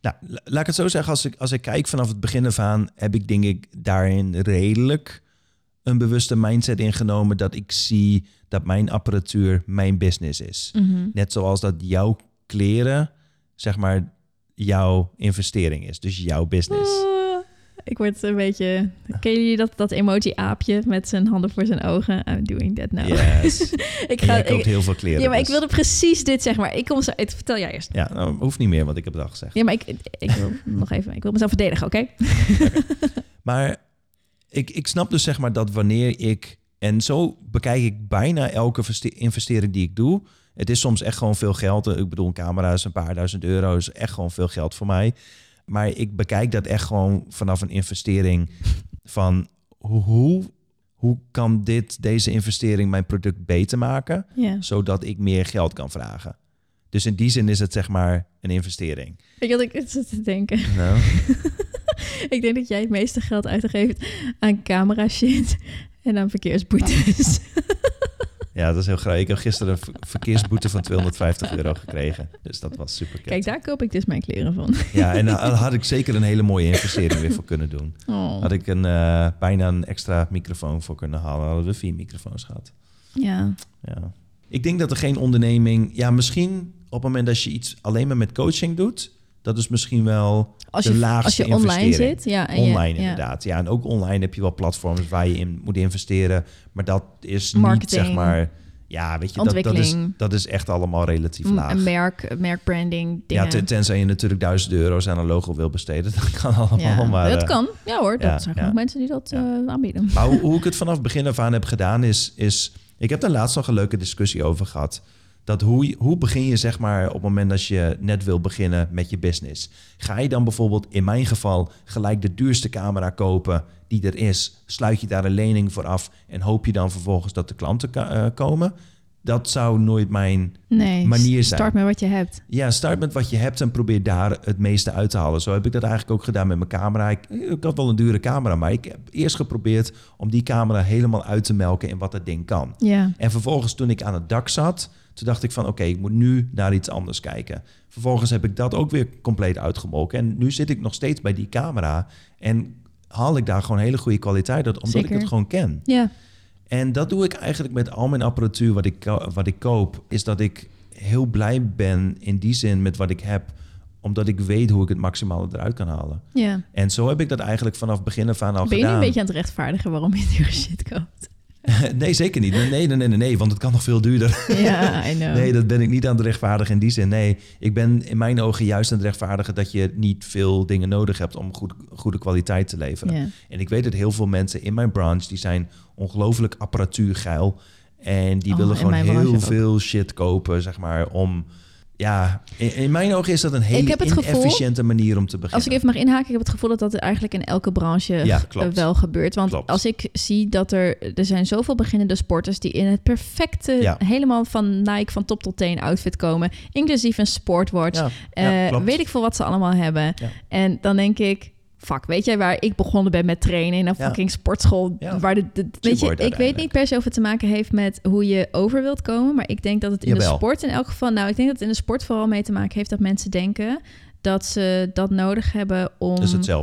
Nou, laat ik het zo zeggen. Als ik, als ik kijk vanaf het begin af aan, heb ik denk ik daarin redelijk een bewuste mindset ingenomen dat ik zie dat mijn apparatuur mijn business is. Mhm. Net zoals dat jouw kleren, zeg maar, jouw investering is. Dus jouw business. Oh, ik word een beetje... Ken jullie dat, dat emoji-aapje met zijn handen voor zijn ogen? I'm doing that now. Yes. [laughs] ik ga, ik, heel veel kleren. Ja, maar ik dus. wilde precies dit zeg maar. Ik kom zo... Vertel jij eerst. Ja, nou, hoeft niet meer, want ik heb het al gezegd. Ja, maar ik, ik wil [laughs] nog even... Ik wil mezelf verdedigen, oké? [laughs] Maar ik, ik snap dus zeg maar dat wanneer ik... En zo bekijk ik bijna elke investering die ik doe het is soms echt gewoon veel geld. Ik bedoel, een camera is een paar duizend euro. is echt gewoon veel geld voor mij. Maar ik bekijk dat echt gewoon vanaf een investering van hoe, hoe kan dit, deze investering mijn product beter maken, zodat ik meer geld kan vragen. Dus in die zin is het zeg maar een investering. Ik had ik zit te denken. Nou. [laughs] ik denk dat jij het meeste geld uitgeeft aan camera shit en aan verkeersboetes. [laughs] Ja, dat is heel graag. Ik heb gisteren een verkeersboete van 250 euro gekregen. Dus dat was super Kijk, daar koop ik dus mijn kleren van. Ja, en daar had ik zeker een hele mooie investering weer voor kunnen doen. Oh. Had ik een, uh, bijna een extra microfoon voor kunnen halen. Hadden we vier microfoons gehad. Ja. ja. Ik denk dat er geen onderneming... Ja, misschien op het moment dat je iets alleen maar met coaching doet... Dat is misschien wel als je, de laagste als je online zit. Ja, en online inderdaad. Ja. en ook online heb je wel platforms waar je in moet investeren. Maar dat is niet zeg maar... Ja, weet je, dat, dat, is, dat is echt allemaal relatief laag. Een merk, merkbranding, dingen. Ja, tenzij je natuurlijk duizend euro's aan een logo wil besteden. [laughs] Dat kan allemaal, ja, maar... Dat uh, kan, ja hoor. Dat zijn genoeg mensen die dat uh, aanbieden. Maar hoe, hoe, ik het vanaf begin af aan heb gedaan is... is ik heb daar laatst nog een leuke discussie over gehad dat hoe, hoe begin je zeg maar op het moment dat je net wil beginnen met je business? Ga je dan bijvoorbeeld in mijn geval gelijk de duurste camera kopen die er is? Sluit je daar een lening voor af en hoop je dan vervolgens dat de klanten uh, komen? Dat zou nooit mijn nee, manier zijn. Start met wat je hebt. Ja, start met wat je hebt en probeer daar het meeste uit te halen. Zo heb ik dat eigenlijk ook gedaan met mijn camera. Ik, ik had wel een dure camera, maar ik heb eerst geprobeerd om die camera helemaal uit te melken in wat dat ding kan. Ja. En vervolgens toen ik aan het dak zat, toen dacht ik van oké, ik moet nu naar iets anders kijken. Vervolgens heb ik dat ook weer compleet uitgemolken. En nu zit ik nog steeds bij die camera en haal ik daar gewoon hele goede kwaliteit uit, omdat ik het gewoon ken. Ja. En dat doe ik eigenlijk met al mijn apparatuur wat ik, wat ik koop, is dat ik heel blij ben in die zin met wat ik heb omdat ik weet hoe ik het maximale eruit kan halen. Ja. En zo heb ik dat eigenlijk vanaf begin af aan al ben gedaan. Ben je een beetje aan het rechtvaardigen waarom je [laughs] dure shit koopt? [laughs] nee, zeker niet. Nee, nee, nee, nee, nee, want het kan nog veel duurder. Ja, I [laughs] know. Nee, dat ben ik niet aan het rechtvaardigen in die zin. Nee, ik ben in mijn ogen juist aan het rechtvaardigen dat je niet veel dingen nodig hebt om goed, goede kwaliteit te leveren. En ik weet dat heel veel mensen in mijn branche, die zijn ongelooflijk apparatuurgeil. En die oh, willen gewoon heel veel shit kopen, zeg maar, om ja, in, mijn ogen is dat een hele inefficiënte manier om te beginnen. Als ik even mag inhaken, ik heb het gevoel dat dat eigenlijk in elke branche wel gebeurt. Want als ik zie dat er, er zijn zoveel beginnende sporters die in het perfecte, helemaal van Nike van top tot teen outfit komen, inclusief een sportwatch, uh, weet ik veel wat ze allemaal hebben. En dan denk ik, fuck, weet jij waar ik begonnen ben met trainen in een fucking sportschool? Waar de, weet je, ik weet niet per se of het te maken heeft met hoe je over wilt komen, maar ik denk dat het in de sport in elk geval, nou, ik denk dat het in de sport vooral mee te maken heeft dat mensen denken dat ze dat nodig hebben om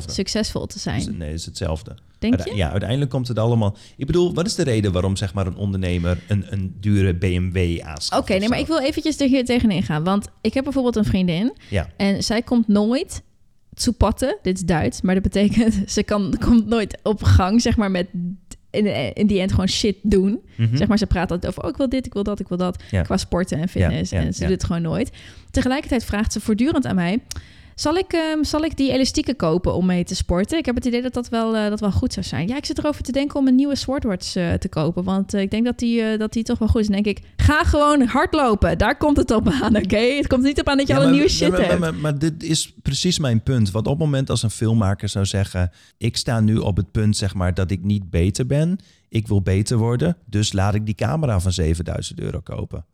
succesvol te zijn. nee, het is hetzelfde. Denk je? Ja, uiteindelijk komt het allemaal. Ik bedoel, wat is de reden waarom zeg maar een ondernemer een, een dure BMW aanschaft? Oké, nee, maar ik wil eventjes er tegenin gaan, want ik heb bijvoorbeeld een vriendin ja. en zij komt nooit Zupatte, dit is Duits, maar dat betekent [laughs] ze kan, komt nooit op gang, zeg maar, met in, in die end gewoon shit doen. Mhm. Zeg maar, ze praat altijd over, oh, ik wil dit, ik wil dat, ik wil dat, qua sporten en fitness. en ze doet het gewoon nooit. Tegelijkertijd vraagt ze voortdurend aan mij, zal ik, um, zal ik die elastieken kopen om mee te sporten? Ik heb het idee dat dat wel, uh, dat wel goed zou zijn. Ja, ik zit erover te denken om een nieuwe Swordwatch uh, te kopen. Want uh, ik denk dat die, dat die toch wel goed is. En denk ik, ga gewoon hardlopen. Daar komt het op aan, oké? Het komt niet op aan dat je al een nieuwe shit maar, hebt. Maar, maar, dit is precies mijn punt. Want op het moment als een filmmaker zou zeggen... ik sta nu op het punt, zeg maar, dat ik niet beter ben. Ik wil beter worden, dus laat ik die camera van 7000 euro kopen.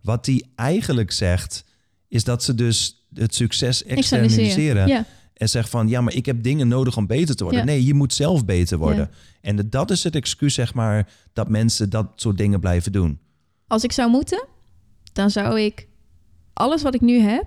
Wat die eigenlijk zegt, is dat ze dus het succes externaliseren. Ja. en zeg van ja, maar ik heb dingen nodig om beter te worden. Ja. Nee, je moet zelf beter worden. Ja. En dat is het excuus, zeg maar, dat mensen dat soort dingen blijven doen. Als ik zou moeten, dan zou ik alles wat ik nu heb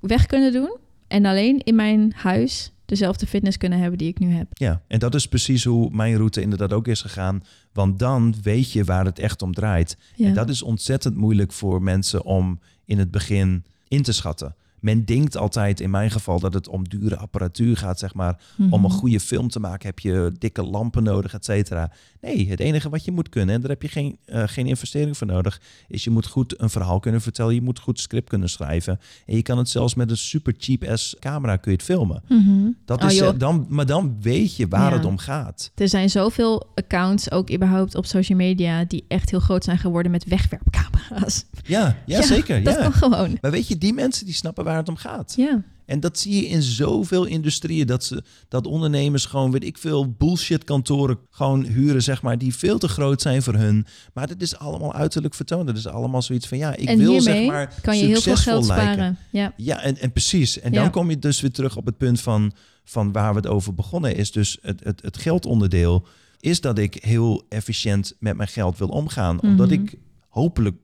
weg kunnen doen en alleen in mijn huis dezelfde fitness kunnen hebben die ik nu heb. Ja, en dat is precies hoe mijn route inderdaad ook is gegaan. Want dan weet je waar het echt om draait. Ja. En dat is ontzettend moeilijk voor mensen om in het begin in te schatten. Men denkt altijd, in mijn geval, dat het om dure apparatuur gaat, zeg maar. Om een Mhm. goede film te maken heb je dikke lampen nodig, et cetera. Nee, het enige wat je moet kunnen, en daar heb je geen, eh, geen investering voor nodig, is je moet goed een verhaal kunnen vertellen. Je moet goed script kunnen schrijven. En je kan het zelfs met een super cheap ass camera kun je het filmen. Mhm. Dat Oh, is, eh, dan, maar dan weet je waar Ja. het om gaat. Er zijn zoveel accounts, ook überhaupt op social media, die echt heel groot zijn geworden met wegwerpcamera's. Ja, ja, [laughs] zeker. Dat Ja. kan gewoon. Maar weet je, die mensen die snappen waar het om gaat. Ja. En dat zie je in zoveel industrieën. Dat, ze, dat ondernemers gewoon, weet ik veel, bullshit kantoren gewoon huren, zeg maar, die veel te groot zijn voor hun. Maar dat is allemaal uiterlijk vertoond. Dat is allemaal zoiets van, ja, ik en wil zeg maar kan je heel veel succesvol geld lijken. sparen. Ja. Ja, en, en precies. En dan kom je dus weer terug op het punt van, van waar we het over begonnen. Is dus het, het, het geldonderdeel. Is dat ik heel efficiënt met mijn geld wil omgaan. Omdat Mhm. ik hopelijk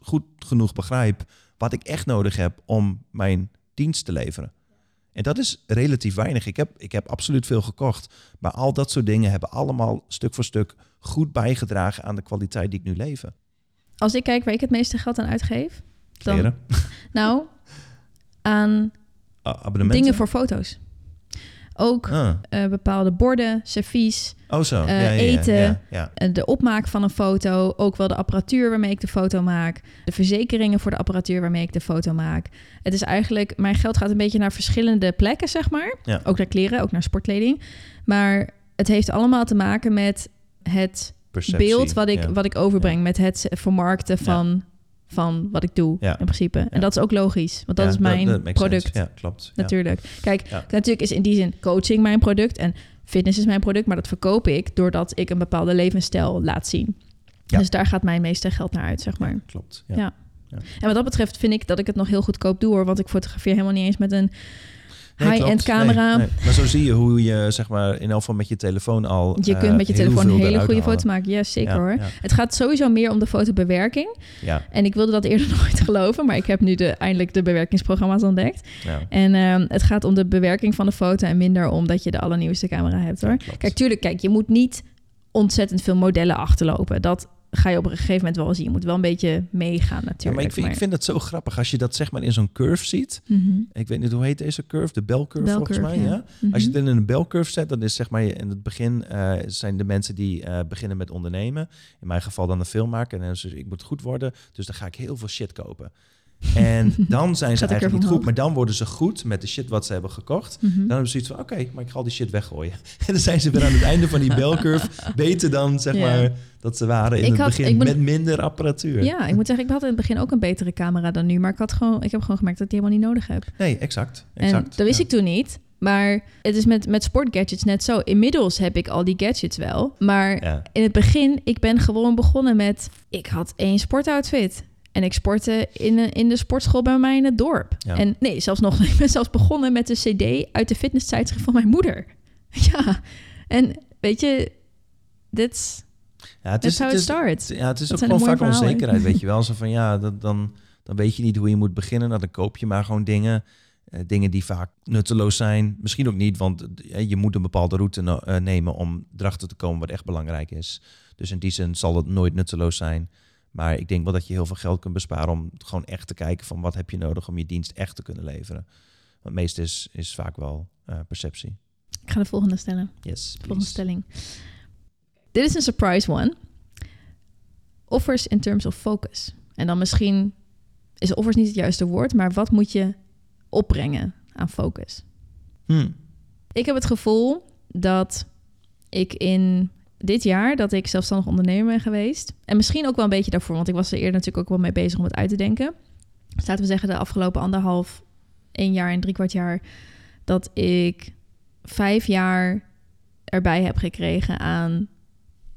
goed genoeg begrijp wat ik echt nodig heb om mijn dienst te leveren. En dat is relatief weinig. Ik heb, ik heb absoluut veel gekocht. Maar al dat soort dingen hebben allemaal stuk voor stuk goed bijgedragen aan de kwaliteit die ik nu lever. Als ik kijk waar ik het meeste geld aan uitgeef, dan, Kleren, nou, aan [laughs] dingen voor foto's. Ook Ah. eh, bepaalde borden, servies, Oh zo, Eh, ja, ja, eten. Ja, de opmaak van een foto, ook wel de apparatuur waarmee ik de foto maak, de verzekeringen voor de apparatuur waarmee ik de foto maak. Het is eigenlijk, mijn geld gaat een beetje naar verschillende plekken, zeg maar. Ja. Ook naar kleren, ook naar sportkleding. Maar het heeft allemaal te maken met het Perceptie, beeld wat ik, wat ik overbreng, met het vermarkten van, van wat ik doe Ja. in principe. Ja. En dat is ook logisch, want dat Ja, is mijn product. sense. Ja, klopt. Ja. Natuurlijk. Kijk, natuurlijk is in die zin coaching mijn product en fitness is mijn product, maar dat verkoop ik doordat ik een bepaalde levensstijl laat zien. Dus daar gaat mijn meeste geld naar uit, zeg maar. Klopt. Ja. Ja. En wat dat betreft vind ik dat ik het nog heel goedkoop doe, hoor, want ik fotografeer helemaal niet eens met een Nee, high-end camera. Nee, nee. Maar zo zie je hoe je, zeg maar, in elk geval met je telefoon al. Je eh, kunt met je telefoon een hele goede foto's maken. Ja, zeker Ja, hoor. Ja, Het gaat sowieso meer om de fotobewerking. ja, En ik wilde dat eerder [laughs] nooit geloven, maar ik heb nu de, eindelijk de bewerkingsprogramma's ontdekt. ja. En ehm, het gaat om de bewerking van de foto en minder om dat je de allernieuwste camera hebt hoor. Klopt. Kijk, tuurlijk, kijk, je moet niet ontzettend veel modellen achterlopen. Dat ga je op een gegeven moment wel zien. Je moet wel een beetje meegaan Ja, natuurlijk. maar ik vind, ik vind het zo grappig als je dat zeg maar in zo'n curve ziet. Mhm. Ik weet niet hoe heet deze curve, de bell curve volgens mij. Ja. Mhm. Als je het in een bell curve zet, dan is zeg maar in het begin eh, zijn de mensen die eh, beginnen met ondernemen. In mijn geval dan een film maken. En dan het, ik moet goed worden, dus dan ga ik heel veel shit kopen. En dan zijn ze eigenlijk niet goed, maar dan worden ze goed met de shit wat ze hebben gekocht. Mhm. Dan hebben ze zoiets van, oké, maar ik ga al die shit weggooien. [laughs] En dan zijn ze weer aan het einde van die bell curve beter [laughs] dan, zeg maar, dat ze waren in Ik het had- begin met minder apparatuur. Ja, ik moet zeggen, ik had in het begin ook een betere camera dan nu. Maar ik, had gewoon, ik heb gewoon gemerkt dat ik die helemaal niet nodig heb. Nee, exact. exact en dat wist ja. ik toen niet. Maar het is met, met sportgadgets net zo. Inmiddels heb ik al die gadgets wel. Maar Ja. in het begin, ik ben gewoon begonnen met... Ik had één sportoutfit. En ik sportte in, een- in de sportschool bij mij in het dorp. Ja. En nee, zelfs nog, [laughs] ik ben zelfs begonnen met een cd uit de fitnesstijdschrift van mijn moeder. [laughs] Ja, en weet je, that's, Ja, het how het starts. Ja, het is Dat ook gewoon vaak verhalen. onzekerheid, weet [laughs] je wel. Zo van ja, dat, dan, dan weet je niet hoe je moet beginnen. Nou, dan koop je maar gewoon dingen. eh, dingen die vaak nutteloos zijn. Misschien ook niet, want eh, je moet een bepaalde route no- eh, nemen om erachter te komen wat echt belangrijk is. Dus in die zin zal het nooit nutteloos zijn. Maar ik denk wel dat je heel veel geld kunt besparen om gewoon echt te kijken van wat heb je nodig om je dienst echt te kunnen leveren. Want het meeste is, is vaak wel eh, perceptie. Ik ga de volgende stellen. Yes, Volgende please. stelling. Dit is een surprise one. Offers in terms of focus. En dan misschien is offers niet het juiste woord, maar wat moet je opbrengen aan focus? Hmm. Ik heb het gevoel dat ik in dit jaar dat ik zelfstandig ondernemer ben geweest. En misschien ook wel een beetje daarvoor, want ik was er eerder natuurlijk ook wel mee bezig om het uit te denken. Dus laten we zeggen de afgelopen anderhalf, één jaar en drie kwart jaar... dat ik vijf jaar erbij heb gekregen aan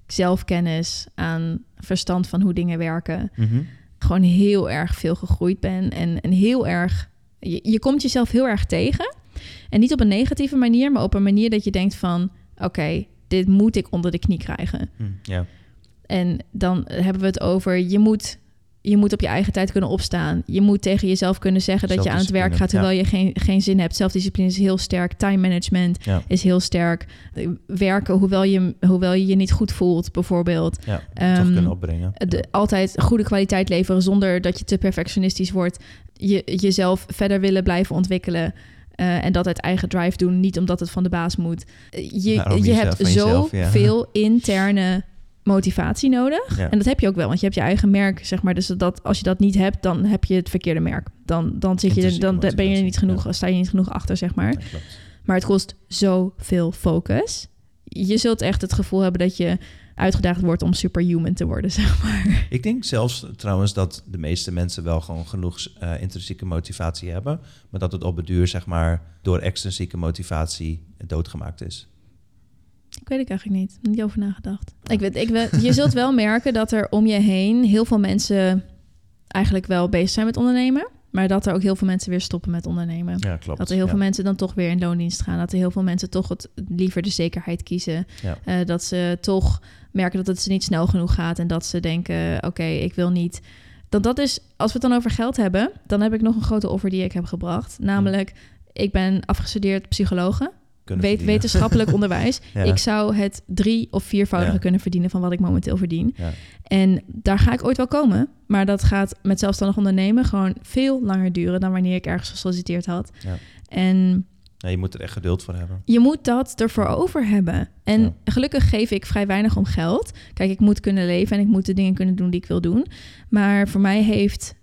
zelfkennis, aan verstand van hoe dingen werken. Mhm. Gewoon heel erg veel gegroeid ben en, en heel erg... Je, je komt jezelf heel erg tegen. En niet op een negatieve manier, maar op een manier dat je denkt van... oké, dit moet ik onder de knie krijgen. Ja. En dan hebben we het over, je moet, je moet op je eigen tijd kunnen opstaan. Je moet tegen jezelf kunnen zeggen dat je aan het werk gaat terwijl je geen, geen zin hebt. Zelfdiscipline is heel sterk. Time management Ja. is heel sterk. Eh, Werken hoewel je, hoewel je je niet goed voelt, bijvoorbeeld. Ja, Ehm, kunnen opbrengen. De, altijd goede kwaliteit leveren zonder dat je te perfectionistisch wordt. Je, jezelf verder willen blijven ontwikkelen. Eh, en dat uit eigen drive doen, niet omdat het van de baas moet. Eh, Je, ook je jezelf- hebt jezelf, ja. zoveel [laughs] interne motivatie nodig. Ja. En dat heb je ook wel, want je hebt je eigen merk, zeg maar. Dus dat, als je dat niet hebt, dan heb je het verkeerde merk. Dan, dan, zit je, dan ben je er niet genoeg, ja. sta je niet genoeg achter, zeg maar. Maar het kost zoveel focus. Je zult echt het gevoel hebben dat je uitgedaagd wordt om superhuman te worden, [laughs] zeg maar. Ik denk zelfs trouwens dat de meeste mensen wel gewoon genoeg eh, intrinsieke motivatie hebben, maar dat het op het duur zeg maar door extrinsieke motivatie doodgemaakt is. Ik weet ik eigenlijk niet. Niet over nagedacht. Ik weet, ik weet, je zult wel merken dat er om je heen heel veel mensen eigenlijk wel bezig zijn met ondernemen. Maar dat er ook heel veel mensen weer stoppen met ondernemen. Ja, klopt. Dat er heel ja. veel mensen dan toch weer in loondienst gaan. Dat er heel veel mensen toch het, liever de zekerheid kiezen. Ja. Eh, dat ze toch merken dat het ze niet snel genoeg gaat. En dat ze denken, oké, ik wil niet... Dat, dat is, als we het dan over geld hebben... dan heb ik nog een grote offer die ik heb gebracht. Namelijk, ik ben afgestudeerd psychologe. Kunnen Weet, verdienen. wetenschappelijk [laughs] onderwijs. Ja. Ik zou het drie of viervoudige Ja. kunnen verdienen van wat ik momenteel verdien. Ja. En daar ga ik ooit wel komen. Maar dat gaat met zelfstandig ondernemen gewoon veel langer duren dan wanneer ik ergens gesolliciteerd had. Ja. En je moet er echt geduld voor hebben. je moet dat ervoor over hebben. En gelukkig geef ik vrij weinig om geld. Kijk, ik moet kunnen leven en ik moet de dingen kunnen doen die ik wil doen. Maar voor mij heeft,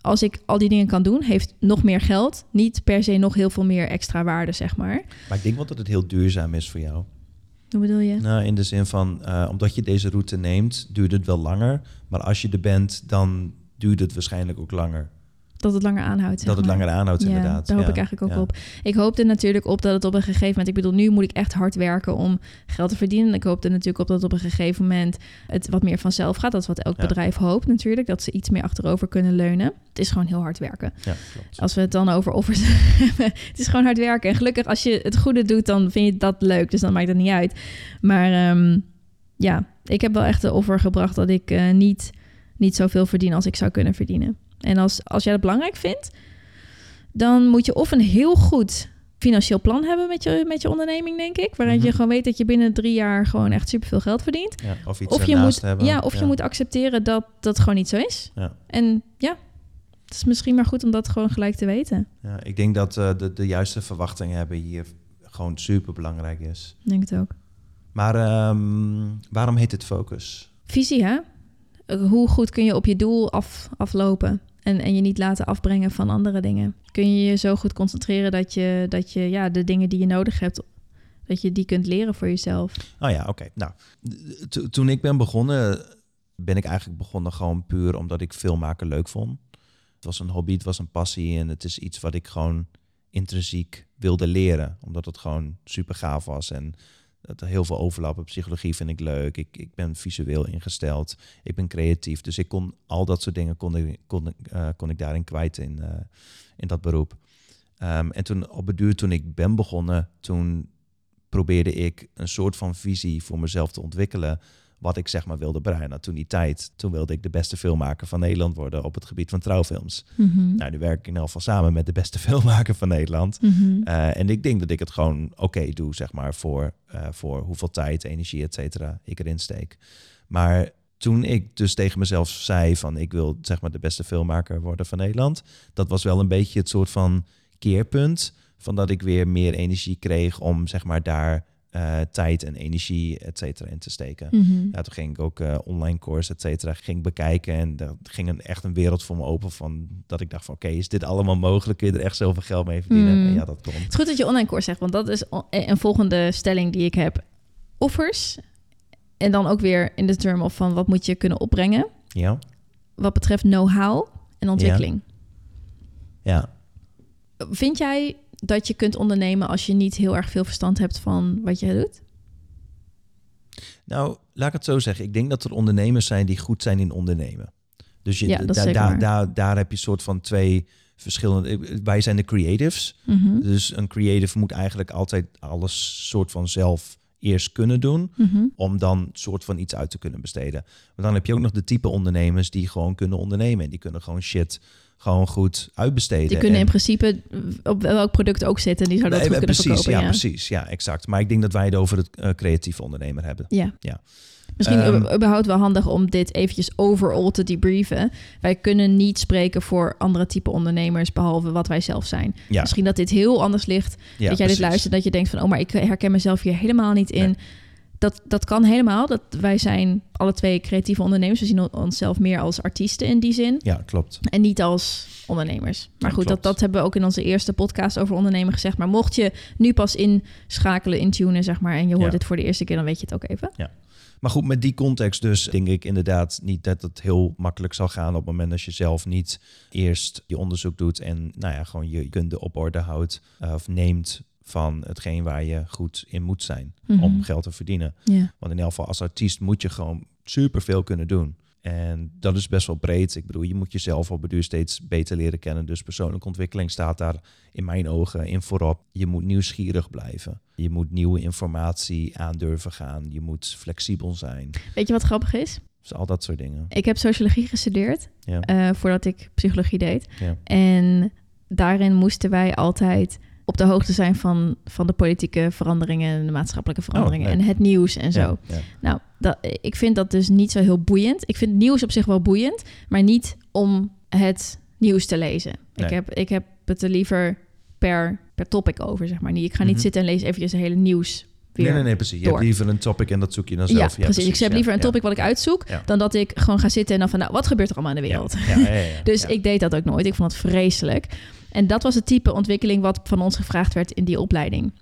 als ik al die dingen kan doen, heeft nog meer geld niet per se nog heel veel meer extra waarde, zeg maar. Maar ik denk wel dat het heel duurzaam is voor jou. Hoe bedoel je? Nou, in de zin van, eh, omdat je deze route neemt, duurt het wel langer. Maar als je er bent, dan duurt het waarschijnlijk ook langer. Dat het langer aanhoudt. dat het maar. langer aanhoudt, Ja, inderdaad. Daar hoop Ja, ik eigenlijk ook ja. op. Ik hoop er natuurlijk op dat het op een gegeven moment... Ik bedoel, nu moet ik echt hard werken om geld te verdienen. Ik hoop er natuurlijk op dat het op een gegeven moment... het wat meer vanzelf gaat. Dat is wat elk bedrijf hoopt natuurlijk. Dat ze iets meer achterover kunnen leunen. Het is gewoon heel hard werken. Ja, klopt. Als we het dan over offers hebben. [laughs] het is gewoon hard werken. En gelukkig als je het goede doet, dan vind je dat leuk. Dus dan maakt het niet uit. Maar ehm, ja, ik heb wel echt de offer gebracht... dat ik eh, niet, niet zoveel verdien als ik zou kunnen verdienen. En als, als jij dat belangrijk vindt, dan moet je of een heel goed financieel plan hebben met je, met je onderneming, denk ik. Waarin Mhm. je gewoon weet dat je binnen drie jaar gewoon echt superveel geld verdient. Ja, of iets Of je, moet, hebben. ja, of je moet accepteren dat dat gewoon niet zo is. Ja. En ja, het is misschien maar goed om dat gewoon gelijk te weten. Ja, ik denk dat eh, de, de juiste verwachtingen hebben hier gewoon super belangrijk is. Ik denk het ook. Maar ehm, waarom heet het focus? Visie, hè? Uh, Hoe goed kun je op je doel af, aflopen en, en je niet laten afbrengen van andere dingen? Kun je je zo goed concentreren dat je, dat je ja, de dingen die je nodig hebt, dat je die kunt leren voor jezelf? Oh ja, oké. Nou, to- toen ik ben begonnen, ben ik eigenlijk begonnen gewoon puur omdat ik filmmaken leuk vond. Het was een hobby, het was een passie en het is iets wat ik gewoon intrinsiek wilde leren. Omdat het gewoon super gaaf was en het heel veel overlap. Psychologie vind ik leuk. Ik, ik ben visueel ingesteld. Ik ben creatief. Dus ik kon al dat soort dingen kon ik, kon, eh, kon ik daarin kwijt in, eh, in dat beroep. Ehm, en toen op het duur, toen ik ben begonnen, toen probeerde ik een soort van visie voor mezelf te ontwikkelen. Wat ik zeg maar wilde bereiken. Nou, toen die tijd, toen wilde ik de beste filmmaker van Nederland worden op het gebied van trouwfilms. Mhm. Nou, nu werk ik in elk geval samen met de beste [laughs] filmmaker van Nederland. Mhm. Eh, en ik denk dat ik het gewoon oké doe, zeg maar, voor, eh, voor hoeveel tijd, energie, et cetera, ik erin steek. Maar toen ik dus tegen mezelf zei van ik wil zeg maar de beste filmmaker worden van Nederland, dat was wel een beetje het soort van keerpunt van dat ik weer meer energie kreeg om zeg maar daar eh, tijd en energie, et cetera, in te steken. Mhm. Ja, toen ging ik ook eh, online course, et cetera, ging bekijken. En daar ging een, echt een wereld voor me open van dat ik dacht van oké, is dit allemaal mogelijk? Kun je er echt zoveel geld mee verdienen? Mm. En ja, dat kon. Het is goed dat je online course zegt, want dat is o- een volgende stelling die ik heb. Offers. En dan ook weer in de term of van wat moet je kunnen opbrengen. Ja, Wat betreft know-how en ontwikkeling. ja. Vind jij dat je kunt ondernemen als je niet heel erg veel verstand hebt van wat je doet? Nou, laat ik het zo zeggen. Ik denk dat er ondernemers zijn die goed zijn in ondernemen. Dus je, Ja, daar, zeker daar, waar. daar, daar heb je soort van twee verschillende. Wij zijn de creatives. Mhm. Dus een creative moet eigenlijk altijd alles soort van zelf eerst kunnen doen. Mhm. Om dan soort van iets uit te kunnen besteden. Maar dan heb je ook nog de type ondernemers die gewoon kunnen ondernemen. En die kunnen gewoon shit gewoon goed uitbesteden. Die kunnen En- in principe op welk product ook zitten. Die zouden dat Nee, goed kunnen precies, verkopen. ja, Ja, precies. Ja, exact. Maar ik denk dat wij het over het eh, creatieve ondernemer hebben. Ja. Ja. Misschien Ehm, überhaupt wel handig om dit eventjes overall te debriefen. Wij kunnen niet spreken voor andere type ondernemers behalve wat wij zelf zijn. Ja, Misschien dat dit heel anders ligt. ja, dat jij precies. dit luistert, dat je denkt van... oh, maar ik herken mezelf hier helemaal niet in. Nee. Dat, dat kan helemaal. Dat, wij zijn alle twee creatieve ondernemers. We zien on- onszelf meer als artiesten in die zin. Ja, klopt. En niet als ondernemers. Maar Ja, goed, dat, klopt. dat hebben we ook in onze eerste podcast over ondernemen gezegd. Maar mocht je nu pas inschakelen, intunen, zeg maar... en je hoort Ja. dit voor de eerste keer, dan weet je het ook even. Maar goed, met die context dus denk ik inderdaad niet dat het heel makkelijk zal gaan op het moment dat je zelf niet eerst je onderzoek doet en nou ja, gewoon je kunde op orde houdt eh, of neemt van hetgeen waar je goed in moet zijn Mhm. om geld te verdienen. Want in elk geval als artiest moet je gewoon superveel kunnen doen. En dat is best wel breed. Ik bedoel, je moet jezelf op het duur steeds beter leren kennen. Dus persoonlijke ontwikkeling staat daar in mijn ogen in voorop. Je moet nieuwsgierig blijven. Je moet nieuwe informatie aan durven gaan. Je moet flexibel zijn. Weet je wat grappig is? Dus al dat soort dingen. Ik heb sociologie gestudeerd Ja. eh, voordat ik psychologie deed. Ja. En daarin moesten wij altijd op de hoogte zijn van, van de politieke veranderingen en de maatschappelijke veranderingen leuk. en het nieuws en zo. Ja, ja. Nou, dat, ik vind dat dus niet zo heel boeiend. Ik vind nieuws op zich wel boeiend, maar niet om het nieuws te lezen. Nee. Ik, heb, ik heb het er liever per, per topic over, zeg maar. Niet, ik ga niet Mhm. zitten en lees eventjes een hele nieuws weer. Nee, nee, nee, precies. Je door. hebt liever een topic en dat zoek je dan zelf. ja, precies. Ik heb liever een ja. topic wat ik uitzoek, Ja. dan dat ik gewoon ga zitten en dan van, nou, wat gebeurt er allemaal in de wereld? Ja, ja, ja, ja, [laughs] Dus ik deed dat ook nooit. Ik vond het vreselijk. En dat was het type ontwikkeling wat van ons gevraagd werd in die opleiding.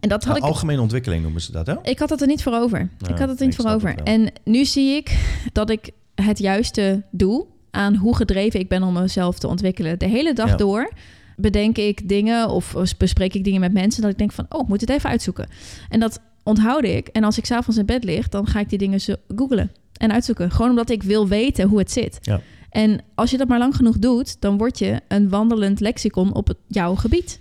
En dat had ik. Algemene ontwikkeling noemen ze dat, hè? Ik had het er niet voor over. Ja, ik had het er niet voor over. En nu zie ik dat ik het juiste doe aan hoe gedreven ik ben om mezelf te ontwikkelen. De hele dag Ja. door bedenk ik dingen of bespreek ik dingen met mensen dat ik denk van, oh, ik moet het even uitzoeken. En dat onthoud ik. En als ik s'avonds in bed lig, dan ga ik die dingen zo googlen en uitzoeken. Gewoon omdat ik wil weten hoe het zit. Ja. En als je dat maar lang genoeg doet, dan word je een wandelend lexicon op het, jouw gebied.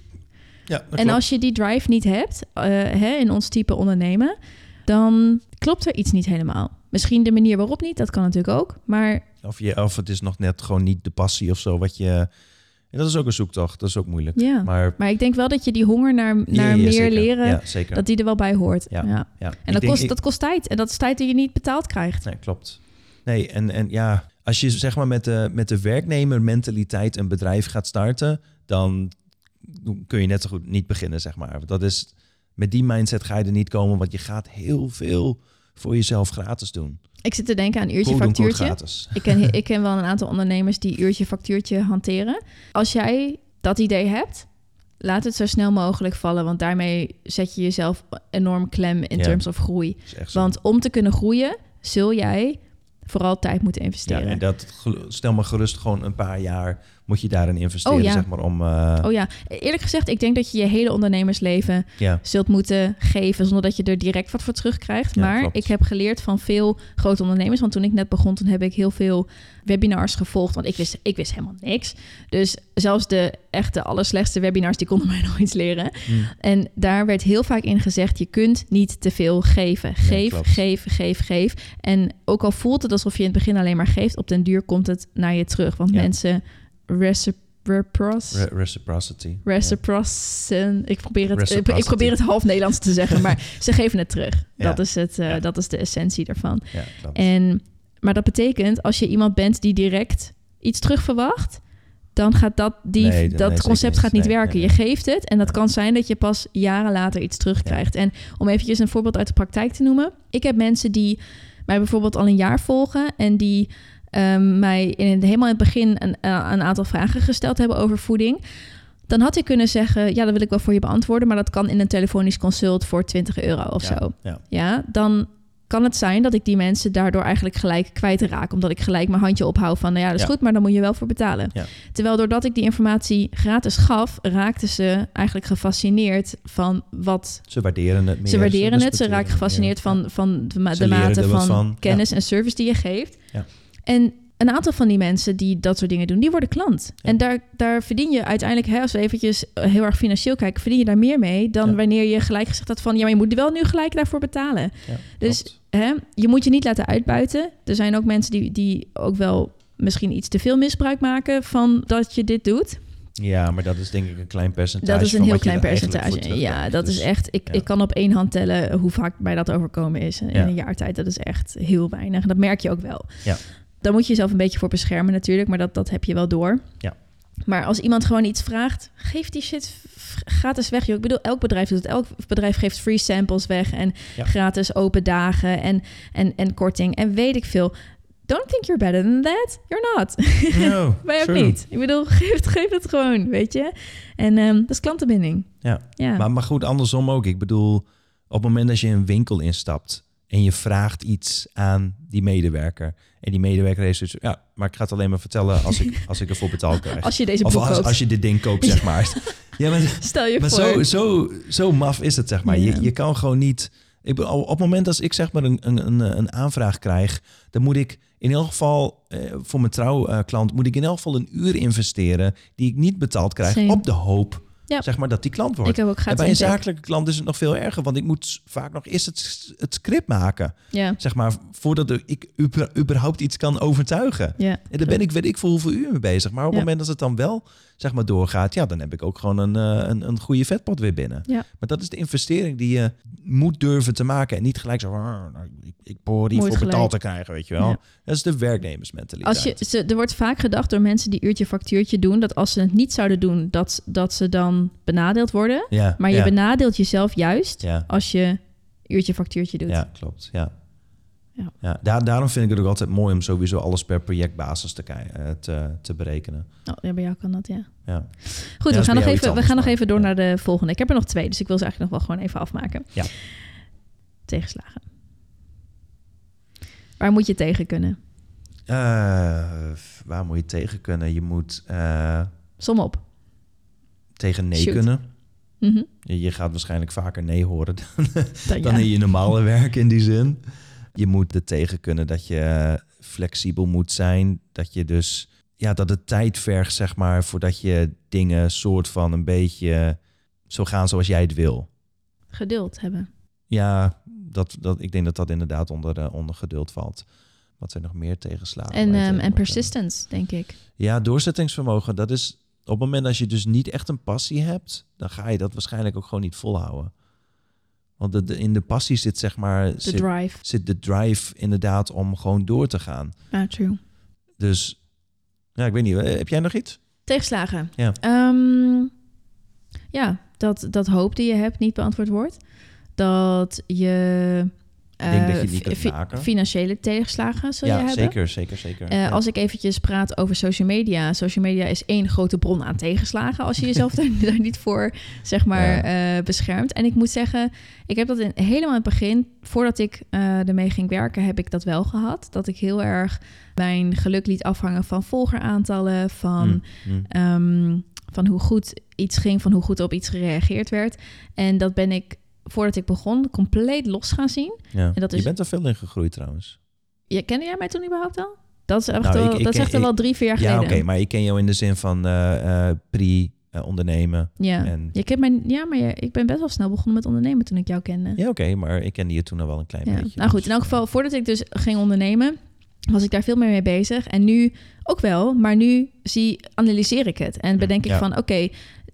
Ja, En klopt. als je die drive niet hebt, eh, hè, in ons type ondernemen, dan klopt er iets niet helemaal. Misschien de manier waarop niet, dat kan natuurlijk ook. Maar Of, je, of het is nog net gewoon niet de passie of zo wat je... En dat is ook een zoektocht, dat is ook moeilijk. ja. Maar Maar ik denk wel dat je die honger naar, naar ja, meer zeker. leren, zeker. dat die er wel bij hoort. Ja. En dat denk- kost, ik- dat kost tijd. En dat is tijd die je niet betaald krijgt. Nee, klopt. Nee, en, en ja, als je zeg maar met de, met de werknemermentaliteit een bedrijf gaat starten, dan kun je net zo goed niet beginnen, zeg maar. Dat is, met die mindset ga je er niet komen, want je gaat heel veel voor jezelf gratis doen. Ik zit te denken aan uurtje factuurtje. Ik ken, ik ken wel een aantal ondernemers die uurtje factuurtje hanteren. Als jij dat idee hebt, laat het zo snel mogelijk vallen. Want daarmee zet je jezelf enorm klem in Ja. terms of groei. Want om te kunnen groeien, zul jij vooral tijd moeten ja, investeren. en dat, stel maar gerust gewoon een paar jaar moet je daarin investeren, Oh, ja. zeg maar, om... eh, Oh ja, eerlijk gezegd, ik denk dat je je hele ondernemersleven ja, zult moeten geven zonder dat je er direct wat voor terugkrijgt. Maar klopt. ik heb geleerd van veel grote ondernemers. Want toen ik net begon, toen heb ik heel veel webinars gevolgd. Want ik wist, ik wist helemaal niks. Dus zelfs de echte allerslechtste webinars, die konden [laughs] mij nog iets leren. Hm. En daar werd heel vaak in gezegd, je kunt niet te veel geven. Geef, geef, geef, geef. En ook al voelt het alsof je in het begin alleen maar geeft, op den duur komt het naar je terug. Want mensen Re- reciprocity. Reciprocen. Ik probeer, het, ik, Reciprocity. ik probeer het half Nederlands te zeggen, maar [laughs] ze geven het terug. Ja. Dat, is het, eh, Ja. dat is de essentie daarvan. Ja. En, maar dat betekent, als je iemand bent die direct iets terug verwacht, dan gaat dat, die, Nee, dat nee, concept niet. gaat niet Nee, werken. Je geeft het en dat kan zijn dat je pas jaren later iets terugkrijgt. En om eventjes een voorbeeld uit de praktijk te noemen. Ik heb mensen die mij bijvoorbeeld al een jaar volgen en die ehm, mij in het, helemaal in het begin een, eh, een aantal vragen gesteld hebben over voeding. Dan had ik kunnen zeggen, ja, dat wil ik wel voor je beantwoorden, maar dat kan in een telefonisch consult voor 20 euro of ja, zo. Ja. Ja, dan kan het zijn dat ik die mensen daardoor eigenlijk gelijk kwijtraak. Omdat ik gelijk mijn handje ophoud van, nou ja, dat is Ja. goed, maar dan moet je wel voor betalen. Ja. Terwijl doordat ik die informatie gratis gaf, raakten ze eigenlijk gefascineerd van wat... Ze waarderen het meer. Ze waarderen het, ze raken gefascineerd meer. van, van de, ma- Ze de leren mate van, van, kennis en service die je geeft. Ja. En een aantal van die mensen die dat soort dingen doen, die worden klant. Ja. En daar, daar verdien je uiteindelijk, hè, als we eventjes heel erg financieel kijken, verdien je daar meer mee dan Ja. wanneer je gelijk gezegd had van, ja, maar je moet wel nu gelijk daarvoor betalen. Ja, Dus-. Hè? Je moet je niet laten uitbuiten. Er zijn ook mensen die, die ook wel misschien iets te veel misbruik maken van dat je dit doet. ja, maar dat is denk ik een klein percentage. Dat is een heel klein er percentage. Ja, dat is Dus- echt. Ik, ja. ik kan op één hand tellen hoe vaak mij dat overkomen is in Ja. een jaar tijd. Dat is echt heel weinig. En dat merk je ook wel. Ja. Dan moet je jezelf een beetje voor beschermen natuurlijk, maar dat, dat heb je wel door. Ja. Maar als iemand gewoon iets vraagt, geef die shit gratis weg. Joh. Ik bedoel, elk bedrijf doet het. Elk bedrijf geeft free samples weg en Ja. gratis open dagen en, en, en korting en weet ik veel. Don't think you're better than that. You're not. No, [laughs] Wij ook niet. Ik bedoel, [laughs] geef het, geef het gewoon, weet je. En ehm, dat is klantenbinding. Ja. Ja. Maar, maar goed, andersom ook. Ik bedoel, op het moment dat je een winkel instapt en je vraagt iets aan die medewerker. En die medewerker heeft zoiets ja, maar ik ga het alleen maar vertellen als ik, als ik ervoor betaald krijg. [laughs] Als je deze of als, koopt. als je dit ding koopt, zeg maar. [laughs] ja, maar, Stel je maar voor. zo, zo, zo maf is het, zeg maar. Ja. Je, je kan gewoon niet... Ik bedoel, op het moment dat ik zeg maar een, een, een, een aanvraag krijg... dan moet ik in elk geval eh, voor mijn trouwklant... moet ik in elk geval een uur investeren... die ik niet betaald krijg Same. op de hoop... Ja. zeg maar, dat die klant wordt. ik heb ook En bij een zakelijke klant is het nog veel erger, want ik moet vaak nog eerst het, het script maken. Ja, Zeg maar, voordat ik überhaupt iets kan overtuigen. ja. En daar ben ik, weet ik voor hoeveel uur mee bezig. Maar op het moment dat het dan wel zeg maar, doorgaat, ja, dan heb ik ook gewoon een, eh, een, een goede vetpot weer binnen. Ja. Maar dat is de investering die je moet durven te maken. En niet gelijk zo, "Ah, nou, ik, ik Moet voor gelijk. betaald te krijgen, weet je wel. Ja. Dat is de werknemersmentaliteit. Als je, ze, er wordt vaak gedacht door mensen die uurtje factuurtje doen... dat als ze het niet zouden doen, dat, dat ze dan benadeeld worden. ja, Maar je benadeelt jezelf juist ja. als je uurtje factuurtje doet. Ja, klopt. Ja. Ja. Ja. daar, daarom vind ik het ook altijd mooi om sowieso alles per projectbasis te, eh, te, te berekenen. Oh, ja, bij jou kan dat, ja. Ja. Goed, Ja, we gaan, nog even, we gaan nog even door naar de volgende. Ik heb er nog twee, dus ik wil ze eigenlijk nog wel gewoon even afmaken. Ja. Tegenslagen. Waar moet je tegen kunnen? Eh, waar moet je tegen kunnen? Je moet eh, Som op. tegen nee Shoot. kunnen. Mhm. Je, je gaat waarschijnlijk vaker nee horen [laughs] dan, Dan, dan in je normale werk in die zin. Je moet er tegen kunnen dat je flexibel moet zijn. Dat je dus, ja, dat het tijd vergt, zeg maar, voordat je dingen soort van een beetje zo gaan zoals jij het wil. Geduld hebben. Ja, dat, dat, ik denk dat dat inderdaad onder, eh, onder geduld valt. Wat zijn nog meer tegenslagen? En, tegen en persistence, denk ik. Ja, doorzettingsvermogen. Dat is op het moment dat je dus niet echt een passie hebt, dan ga je dat waarschijnlijk ook gewoon niet volhouden. Want de, de- in de passie zit zeg maar De zit, drive. zit de drive inderdaad om gewoon door te gaan. Ja, true. Dus ja, ik weet niet. eh, Heb jij nog iets? Tegenslagen. Ja. Ehm, ja, dat, dat hoop die je hebt niet beantwoord wordt. Dat je... Ik denk dat je eh, kunt maken. Financiële tegenslagen zul je ja, hebben. zeker, zeker, zeker. Eh, ja. Als ik eventjes praat over social media. Social media is één grote bron aan tegenslagen... als je jezelf [laughs] daar, daar niet voor zeg maar, eh, beschermt. En ik moet zeggen, ik heb dat in, helemaal in het begin... voordat ik ermee ging werken, heb ik dat wel gehad. Dat ik heel erg mijn geluk liet afhangen van volgeraantallen... van, Mm, mm. ehm, van hoe goed iets ging, van hoe goed op iets gereageerd werd. En dat ben ik, voordat ik begon, compleet los gaan zien. ja. en dat Je is- bent er veel in gegroeid trouwens. Ja, kende jij mij toen überhaupt al? Dat is echt, Nou, wel, ik- ik dat is ken- echt ik- wel drie, vier jaar Ja, geleden. oké, maar ik ken jou in de zin van eh, pre-ondernemen. Ja, En- je kent ja maar je, ik ben best wel snel begonnen met ondernemen toen ik jou kende. Ja, oké, maar ik kende je toen al wel een klein Ja. beetje. Nou goed, dus, in elk geval, voordat ik dus ging ondernemen, was ik daar veel meer mee bezig. En nu ook wel, maar nu zie, analyseer ik het. En bedenk ik Ja. van, oké,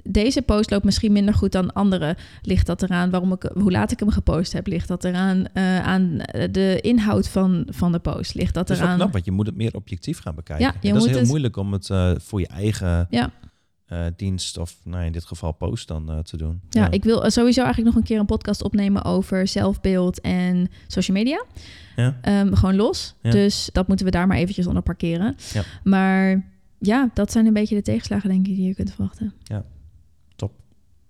deze post loopt misschien minder goed dan andere. Ligt dat eraan waarom ik, hoe laat ik hem gepost heb? Ligt dat eraan eh, aan de inhoud van, van de post? Ligt dat Dat eraan... knap, want je moet het meer objectief gaan bekijken. Ja, je En dat is heel het- moeilijk om het eh, voor je eigen Ja. eh, dienst of nou, in dit geval post dan eh, te doen. Ja, ik wil sowieso eigenlijk nog een keer een podcast opnemen over zelfbeeld en social media. Ja. Ehm, gewoon los. Ja. Dus dat moeten we daar maar eventjes onder parkeren. Ja. Maar ja, dat zijn een beetje de tegenslagen, denk ik, die je kunt verwachten. De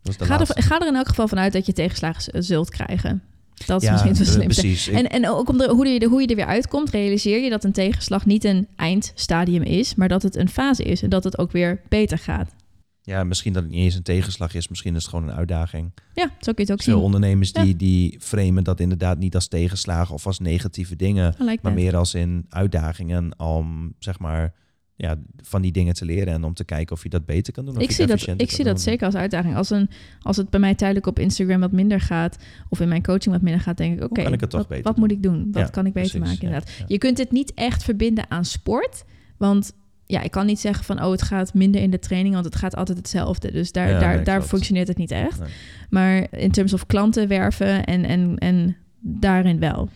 Ga er, ga er in elk geval vanuit dat je tegenslagen zult krijgen. Dat is ja, misschien het eh, slimste. precies. En, en ook om de, hoe, je, hoe je er weer uitkomt, realiseer je dat een tegenslag niet een eindstadium is, maar dat het een fase is en dat het ook weer beter gaat. Ja, misschien dat het niet eens een tegenslag is. Misschien is het gewoon een uitdaging. Ja, zo kun je het ook Veel zien. ondernemers Ja. die, die framen dat inderdaad niet als tegenslagen of als negatieve dingen. Maar meer als in uitdagingen om, zeg maar, ja, van die dingen te leren. En om te kijken of je dat beter kan doen. Of Ik je zie, dat, ik zie dat doen. zeker als uitdaging. Als, een, als het bij mij tijdelijk op Instagram wat minder gaat... of in mijn coaching wat minder gaat, denk ik... oké, wat, wat moet ik doen? Wat Ja, kan ik beter precies, maken ja, inderdaad? ja. Je kunt het niet echt verbinden aan sport. Want ja, ik kan niet zeggen van... oh, het gaat minder in de training... want het gaat altijd hetzelfde. Dus daar, Ja, daar, nee, daar functioneert het niet echt. Nee. Maar in terms of klanten werven en, en, en daarin wel.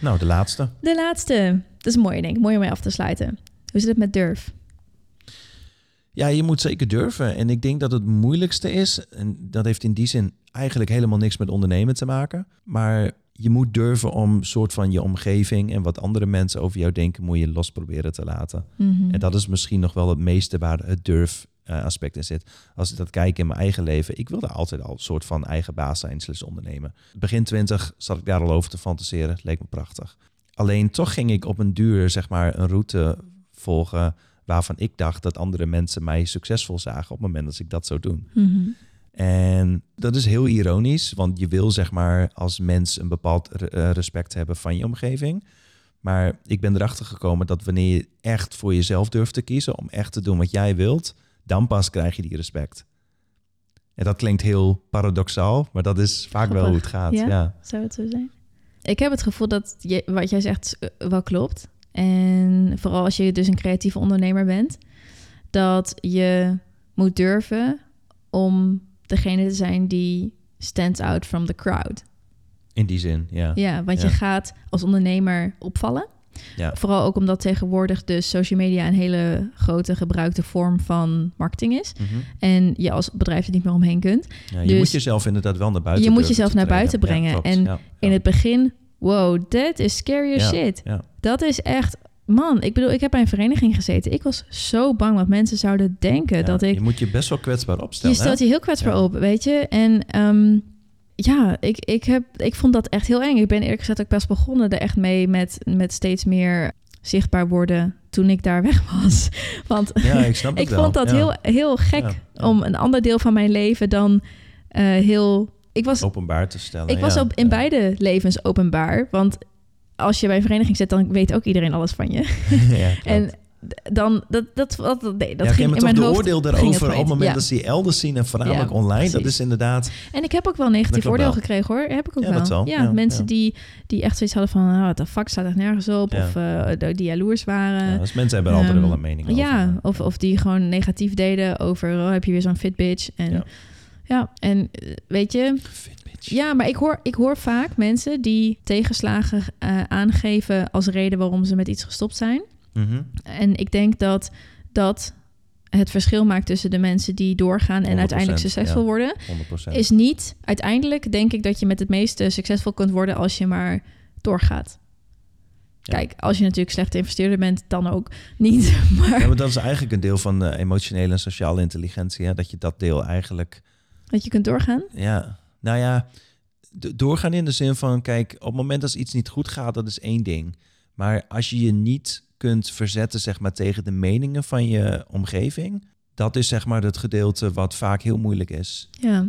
Nou, de laatste. De laatste. Dat is mooi, denk ik. Mooi om mee af te sluiten. Hoe zit het met durf? Ja, je moet zeker durven. En ik denk dat het moeilijkste is, en dat heeft in die zin eigenlijk helemaal niks met ondernemen te maken. Maar je moet durven om soort van je omgeving en wat andere mensen over jou denken, moet je los proberen te laten. Mhm. En dat is misschien nog wel het meeste waar het durf eh, aspect in zit. Als ik dat kijk in mijn eigen leven, ik wilde altijd al een soort van eigen baas zijn, slechts ondernemen. Begin twintig zat ik daar al over te fantaseren, leek me prachtig. Alleen toch ging ik op een duur, zeg maar, een route volgen waarvan ik dacht dat andere mensen mij succesvol zagen op het moment dat ik dat zou doen. Mhm. En dat is heel ironisch, want je wil zeg maar als mens een bepaald eh, respect hebben van je omgeving. Maar ik ben erachter gekomen dat wanneer je echt voor jezelf durft te kiezen, om echt te doen wat jij wilt, dan pas krijg je die respect. En dat klinkt heel paradoxaal, maar dat is vaak wel hoe het gaat. Ja? Ja. Zou het zo zijn? Ik heb het gevoel dat je, wat jij zegt eh, wel klopt. En vooral als je dus een creatieve ondernemer bent, dat je moet durven om degene te zijn die stands out from the crowd. In die zin, ja. Ja, want Ja. je gaat als ondernemer opvallen. Ja. Vooral ook omdat tegenwoordig dus social media een hele grote gebruikte vorm van marketing is. Mhm. En je als bedrijf er niet meer omheen kunt. Ja, je Dus moet jezelf inderdaad wel naar buiten je moet jezelf naar buiten brengen. Ja. En In het begin, wow, that is scary as Ja, shit. Ja. Dat is echt, man, ik bedoel, ik heb bij een vereniging gezeten. Ik was zo bang wat mensen zouden denken. Ja, dat ik, Je moet je best wel kwetsbaar opstellen. je stelt je heel kwetsbaar op, weet je. En ehm, ja, ik, ik, heb, ik vond dat echt heel eng. Ik ben eerlijk gezegd ook best begonnen er echt mee met, met steeds meer zichtbaar worden toen ik daar [laughs] weg was. Want Ja, ik snap [laughs] ik vond dat heel, heel gek om een ander deel van mijn leven dan eh, heel... Ik was openbaar te stellen. ik was op, in Ja. beide levens openbaar. Want als je bij een vereniging zit, dan weet ook iedereen alles van je. [laughs] ja, en dan, dat, dat, dat, dat, nee, dat ja, ging in mijn de hoofd. oordeel daarover op het moment Ja. dat ze je elders zien en voornamelijk Ja, online, dat is inderdaad... En ik heb ook wel negatief oordeel wel. gekregen hoor. Heb ik ook Ja, wel. Ja, mensen. Die, die echt zoiets hadden van, ah, wat de fuck staat er nergens op. Of eh, die jaloers waren. Ja, dus mensen hebben altijd ehm, wel een mening over. Ja, of, of die gewoon negatief deden over, oh, heb je weer zo'n fit bitch. En ja, en eh, weet je. Ja, maar ik hoor, ik hoor vaak mensen die tegenslagen eh, aangeven als reden waarom ze met iets gestopt zijn. Mhm. En ik denk dat dat het verschil maakt tussen de mensen die doorgaan en 100%, uiteindelijk succesvol ja. worden. 100%. Is niet, uiteindelijk denk ik dat je met het meeste succesvol kunt worden als je maar doorgaat. Ja. Kijk, als je natuurlijk slechte investeerder bent, dan ook niet. Maar Ja, maar dat is eigenlijk een deel van eh, emotionele en sociale intelligentie. Hè? Dat je dat deel eigenlijk... dat je kunt doorgaan. Ja, nou ja, doorgaan in de zin van... Kijk, op het moment dat iets niet goed gaat, dat is één ding. Maar als je je niet kunt verzetten zeg maar, tegen de meningen van je omgeving... Dat is zeg maar het gedeelte wat vaak heel moeilijk is. Ja.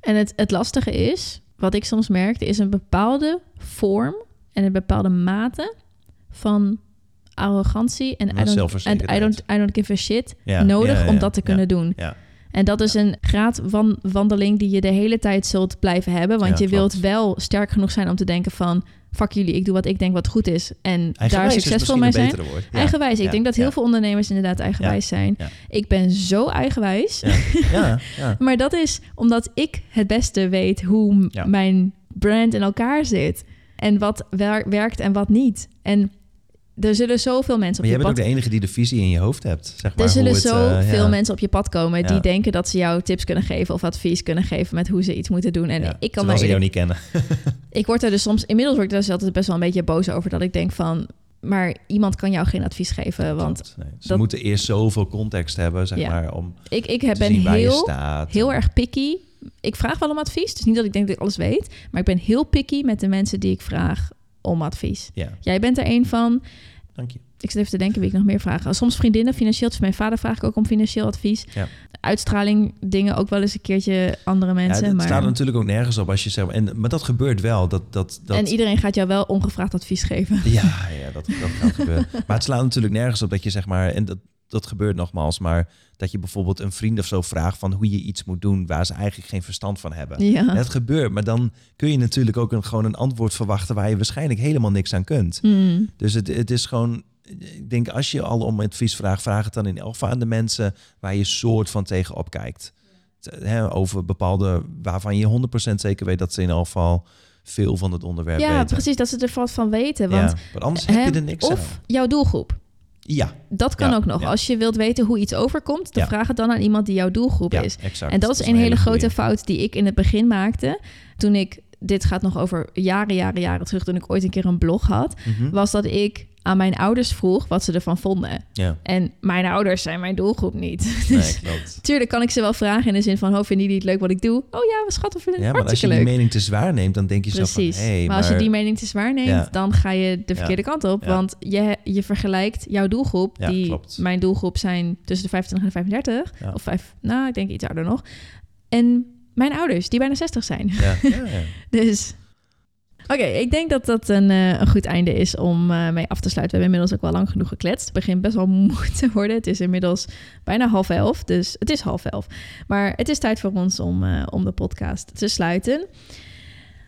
En het, het lastige is, wat ik soms merkte, is een bepaalde vorm en een bepaalde mate van arrogantie en I don't, and I don't, I don't give a shit Ja, nodig ja, ja, om dat te kunnen doen. Ja, En dat is een graadwandeling die je de hele tijd zult blijven hebben. Want Ja, je wilt wel sterk genoeg zijn om te denken van... fuck jullie, ik doe wat ik denk wat goed is. En daar Eigenwijs succesvol mee zijn. Ja, Eigenwijs. Ik ja, denk dat heel veel ondernemers inderdaad eigenwijs zijn. Ik ben zo eigenwijs. Ja, ja, ja. [laughs] Maar dat is omdat ik het beste weet hoe mijn brand in elkaar zit. En wat wer- werkt en wat niet. En er zullen zoveel mensen Maar op jij je bent ook pad... de enige die de visie in je hoofd hebt. Zeg maar, Er zullen zoveel eh, ja. mensen op je pad komen die Ja. denken dat ze jou tips kunnen geven of advies kunnen geven met hoe ze iets moeten doen. En Ja, ik kan daar ze jou niet kennen. [laughs] ik word er dus soms, inmiddels word ik daar dus altijd best wel een beetje boos over dat ik denk van, maar iemand kan jou geen advies geven, want nee. Ze dat- moeten eerst zoveel context hebben, zeg maar, om ik, ik heb, ben heel, heel erg picky. Ik vraag wel om advies, dus niet dat ik denk dat ik alles weet, maar ik ben heel picky met de mensen die ik vraag om advies. Ja, Jij bent er een van. dank je. Ik zit even te denken wie ik nog meer vraag. Soms vriendinnen, financieel. Dus mijn vader vraag ik ook om financieel advies. Ja. uitstraling dingen ook wel eens een keertje andere Ja, mensen. het maar... staat natuurlijk ook nergens op als je zegt... En, maar dat gebeurt wel. Dat, dat, dat, En iedereen gaat jou wel ongevraagd advies geven. Ja, ja dat, dat gaat gebeuren. [laughs] Maar het slaat natuurlijk nergens op dat je zeg maar... En dat, dat gebeurt nogmaals, maar dat je bijvoorbeeld een vriend of zo vraagt... van hoe je iets moet doen waar ze eigenlijk geen verstand van hebben. Ja. Het gebeurt, maar dan kun je natuurlijk ook een, gewoon een antwoord verwachten... waar je waarschijnlijk helemaal niks aan kunt. Hmm. Dus het, het is gewoon... Ik denk, als je al om advies vraagt, vraag het dan in elk geval aan de mensen waar je soort van tegenop kijkt. Over bepaalde, waarvan je 100% zeker weet dat ze in elk geval veel van het onderwerp Ja, weten. precies, dat ze er wat van weten. Want, ja, want anders heb je er niks of aan. jouw doelgroep. Ja, Dat kan Ja, ook nog. ja. Als je wilt weten hoe iets overkomt, dan Ja. vraag het dan aan iemand die jouw doelgroep ja is. exact. En dat is een hele grote fout die ik in het begin maakte. Toen ik, dit gaat nog over jaren, jaren, jaren terug, toen ik ooit een keer een blog had, Mhm. was dat ik aan mijn ouders vroeg wat ze ervan vonden. Ja, En mijn ouders zijn mijn doelgroep niet. [laughs] nee, Dus klopt. tuurlijk kan ik ze wel vragen in de zin van, oh, vinden jullie het leuk wat ik doe? Oh ja, we schatten, vinden Ja, het maar als je die mening te zwaar neemt, dan denk je zo Precies. van... Hey, maar, als je die mening te zwaar neemt, Ja. dan ga je de verkeerde kant op. Ja. Want je, je vergelijkt jouw doelgroep, Ja, die klopt. mijn doelgroep zijn tussen de 25 en de 35. Ja. Of vijf, nou, ik denk iets ouder nog. En mijn ouders, die bijna 60 zijn. Ja, [laughs] ja, ja. Dus oké, ik denk dat dat een, eh, een goed einde is om eh, mee af te sluiten. We hebben inmiddels ook wel lang genoeg gekletst. Het begint best wel [laughs] moe te worden. Het is inmiddels bijna half elf, dus het is half elf. Maar het is tijd voor ons om, eh, om de podcast te sluiten.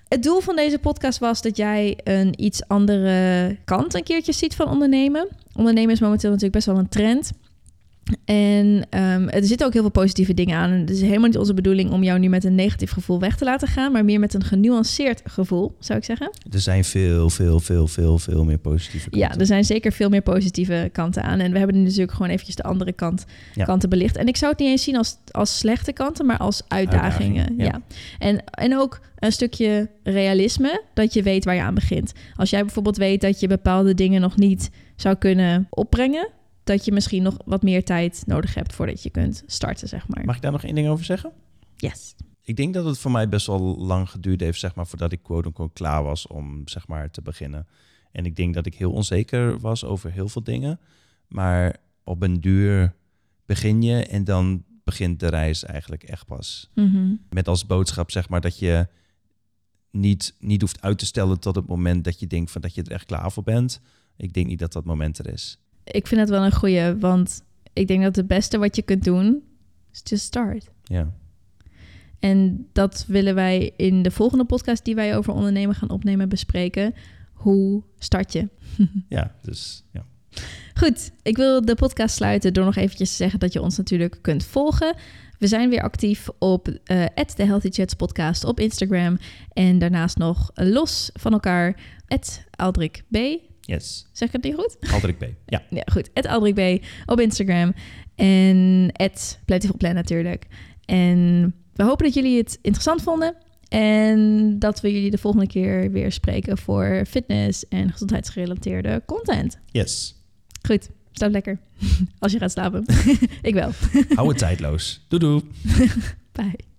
Het doel van deze podcast was dat jij een iets andere kant een keertje ziet van ondernemen. Ondernemen is momenteel natuurlijk best wel een trend. En ehm, er zitten ook heel veel positieve dingen aan. En Het is helemaal niet onze bedoeling om jou nu met een negatief gevoel weg te laten gaan, maar meer met een genuanceerd gevoel, zou ik zeggen. Er zijn veel, veel, veel, veel, veel meer positieve kanten. Ja, er zijn zeker veel meer positieve kanten aan. En we hebben nu natuurlijk gewoon eventjes de andere kant, Ja. kanten belicht. En ik zou het niet eens zien als, als slechte kanten, maar als uitdagingen. Uitdagingen, ja. En, en ook een stukje realisme, dat je weet waar je aan begint. Als jij bijvoorbeeld weet dat je bepaalde dingen nog niet zou kunnen opbrengen, dat je misschien nog wat meer tijd nodig hebt voordat je kunt starten, zeg maar. Mag ik daar nog één ding over zeggen? Yes. Ik denk dat het voor mij best wel lang geduurd heeft, zeg maar, voordat ik quote-unquote klaar was om, zeg maar, te beginnen. En ik denk dat ik heel onzeker was over heel veel dingen. Maar op een duur begin je en dan begint de reis eigenlijk echt pas. Mhm. Met als boodschap, zeg maar, dat je niet, niet hoeft uit te stellen tot het moment dat je denkt van dat je er echt klaar voor bent. Ik denk niet dat dat moment er is. Ik vind het wel een goeie, want ik denk dat het beste wat je kunt doen is just start. Ja, En dat willen wij in de volgende podcast die wij over ondernemen gaan opnemen bespreken. Hoe start je? [laughs] ja dus ja. Goed, ik wil de podcast sluiten door nog eventjes te zeggen dat je ons natuurlijk kunt volgen. We zijn weer actief op de Healthy Chats podcast op Instagram. En daarnaast nog los van elkaar, Aldrik B. Yes. Zeg ik het niet goed? Aldrik B. Ja. [laughs] Ja, goed. Het Aldrik B op Instagram. En het Plentiful Plan natuurlijk. En we hopen dat jullie het interessant vonden. En dat we jullie de volgende keer weer spreken voor fitness en gezondheidsgerelateerde content. Yes. Goed, slaap lekker. [laughs] Als je gaat slapen. [laughs] Ik wel. Hou het tijdloos. Doei doei. Bye.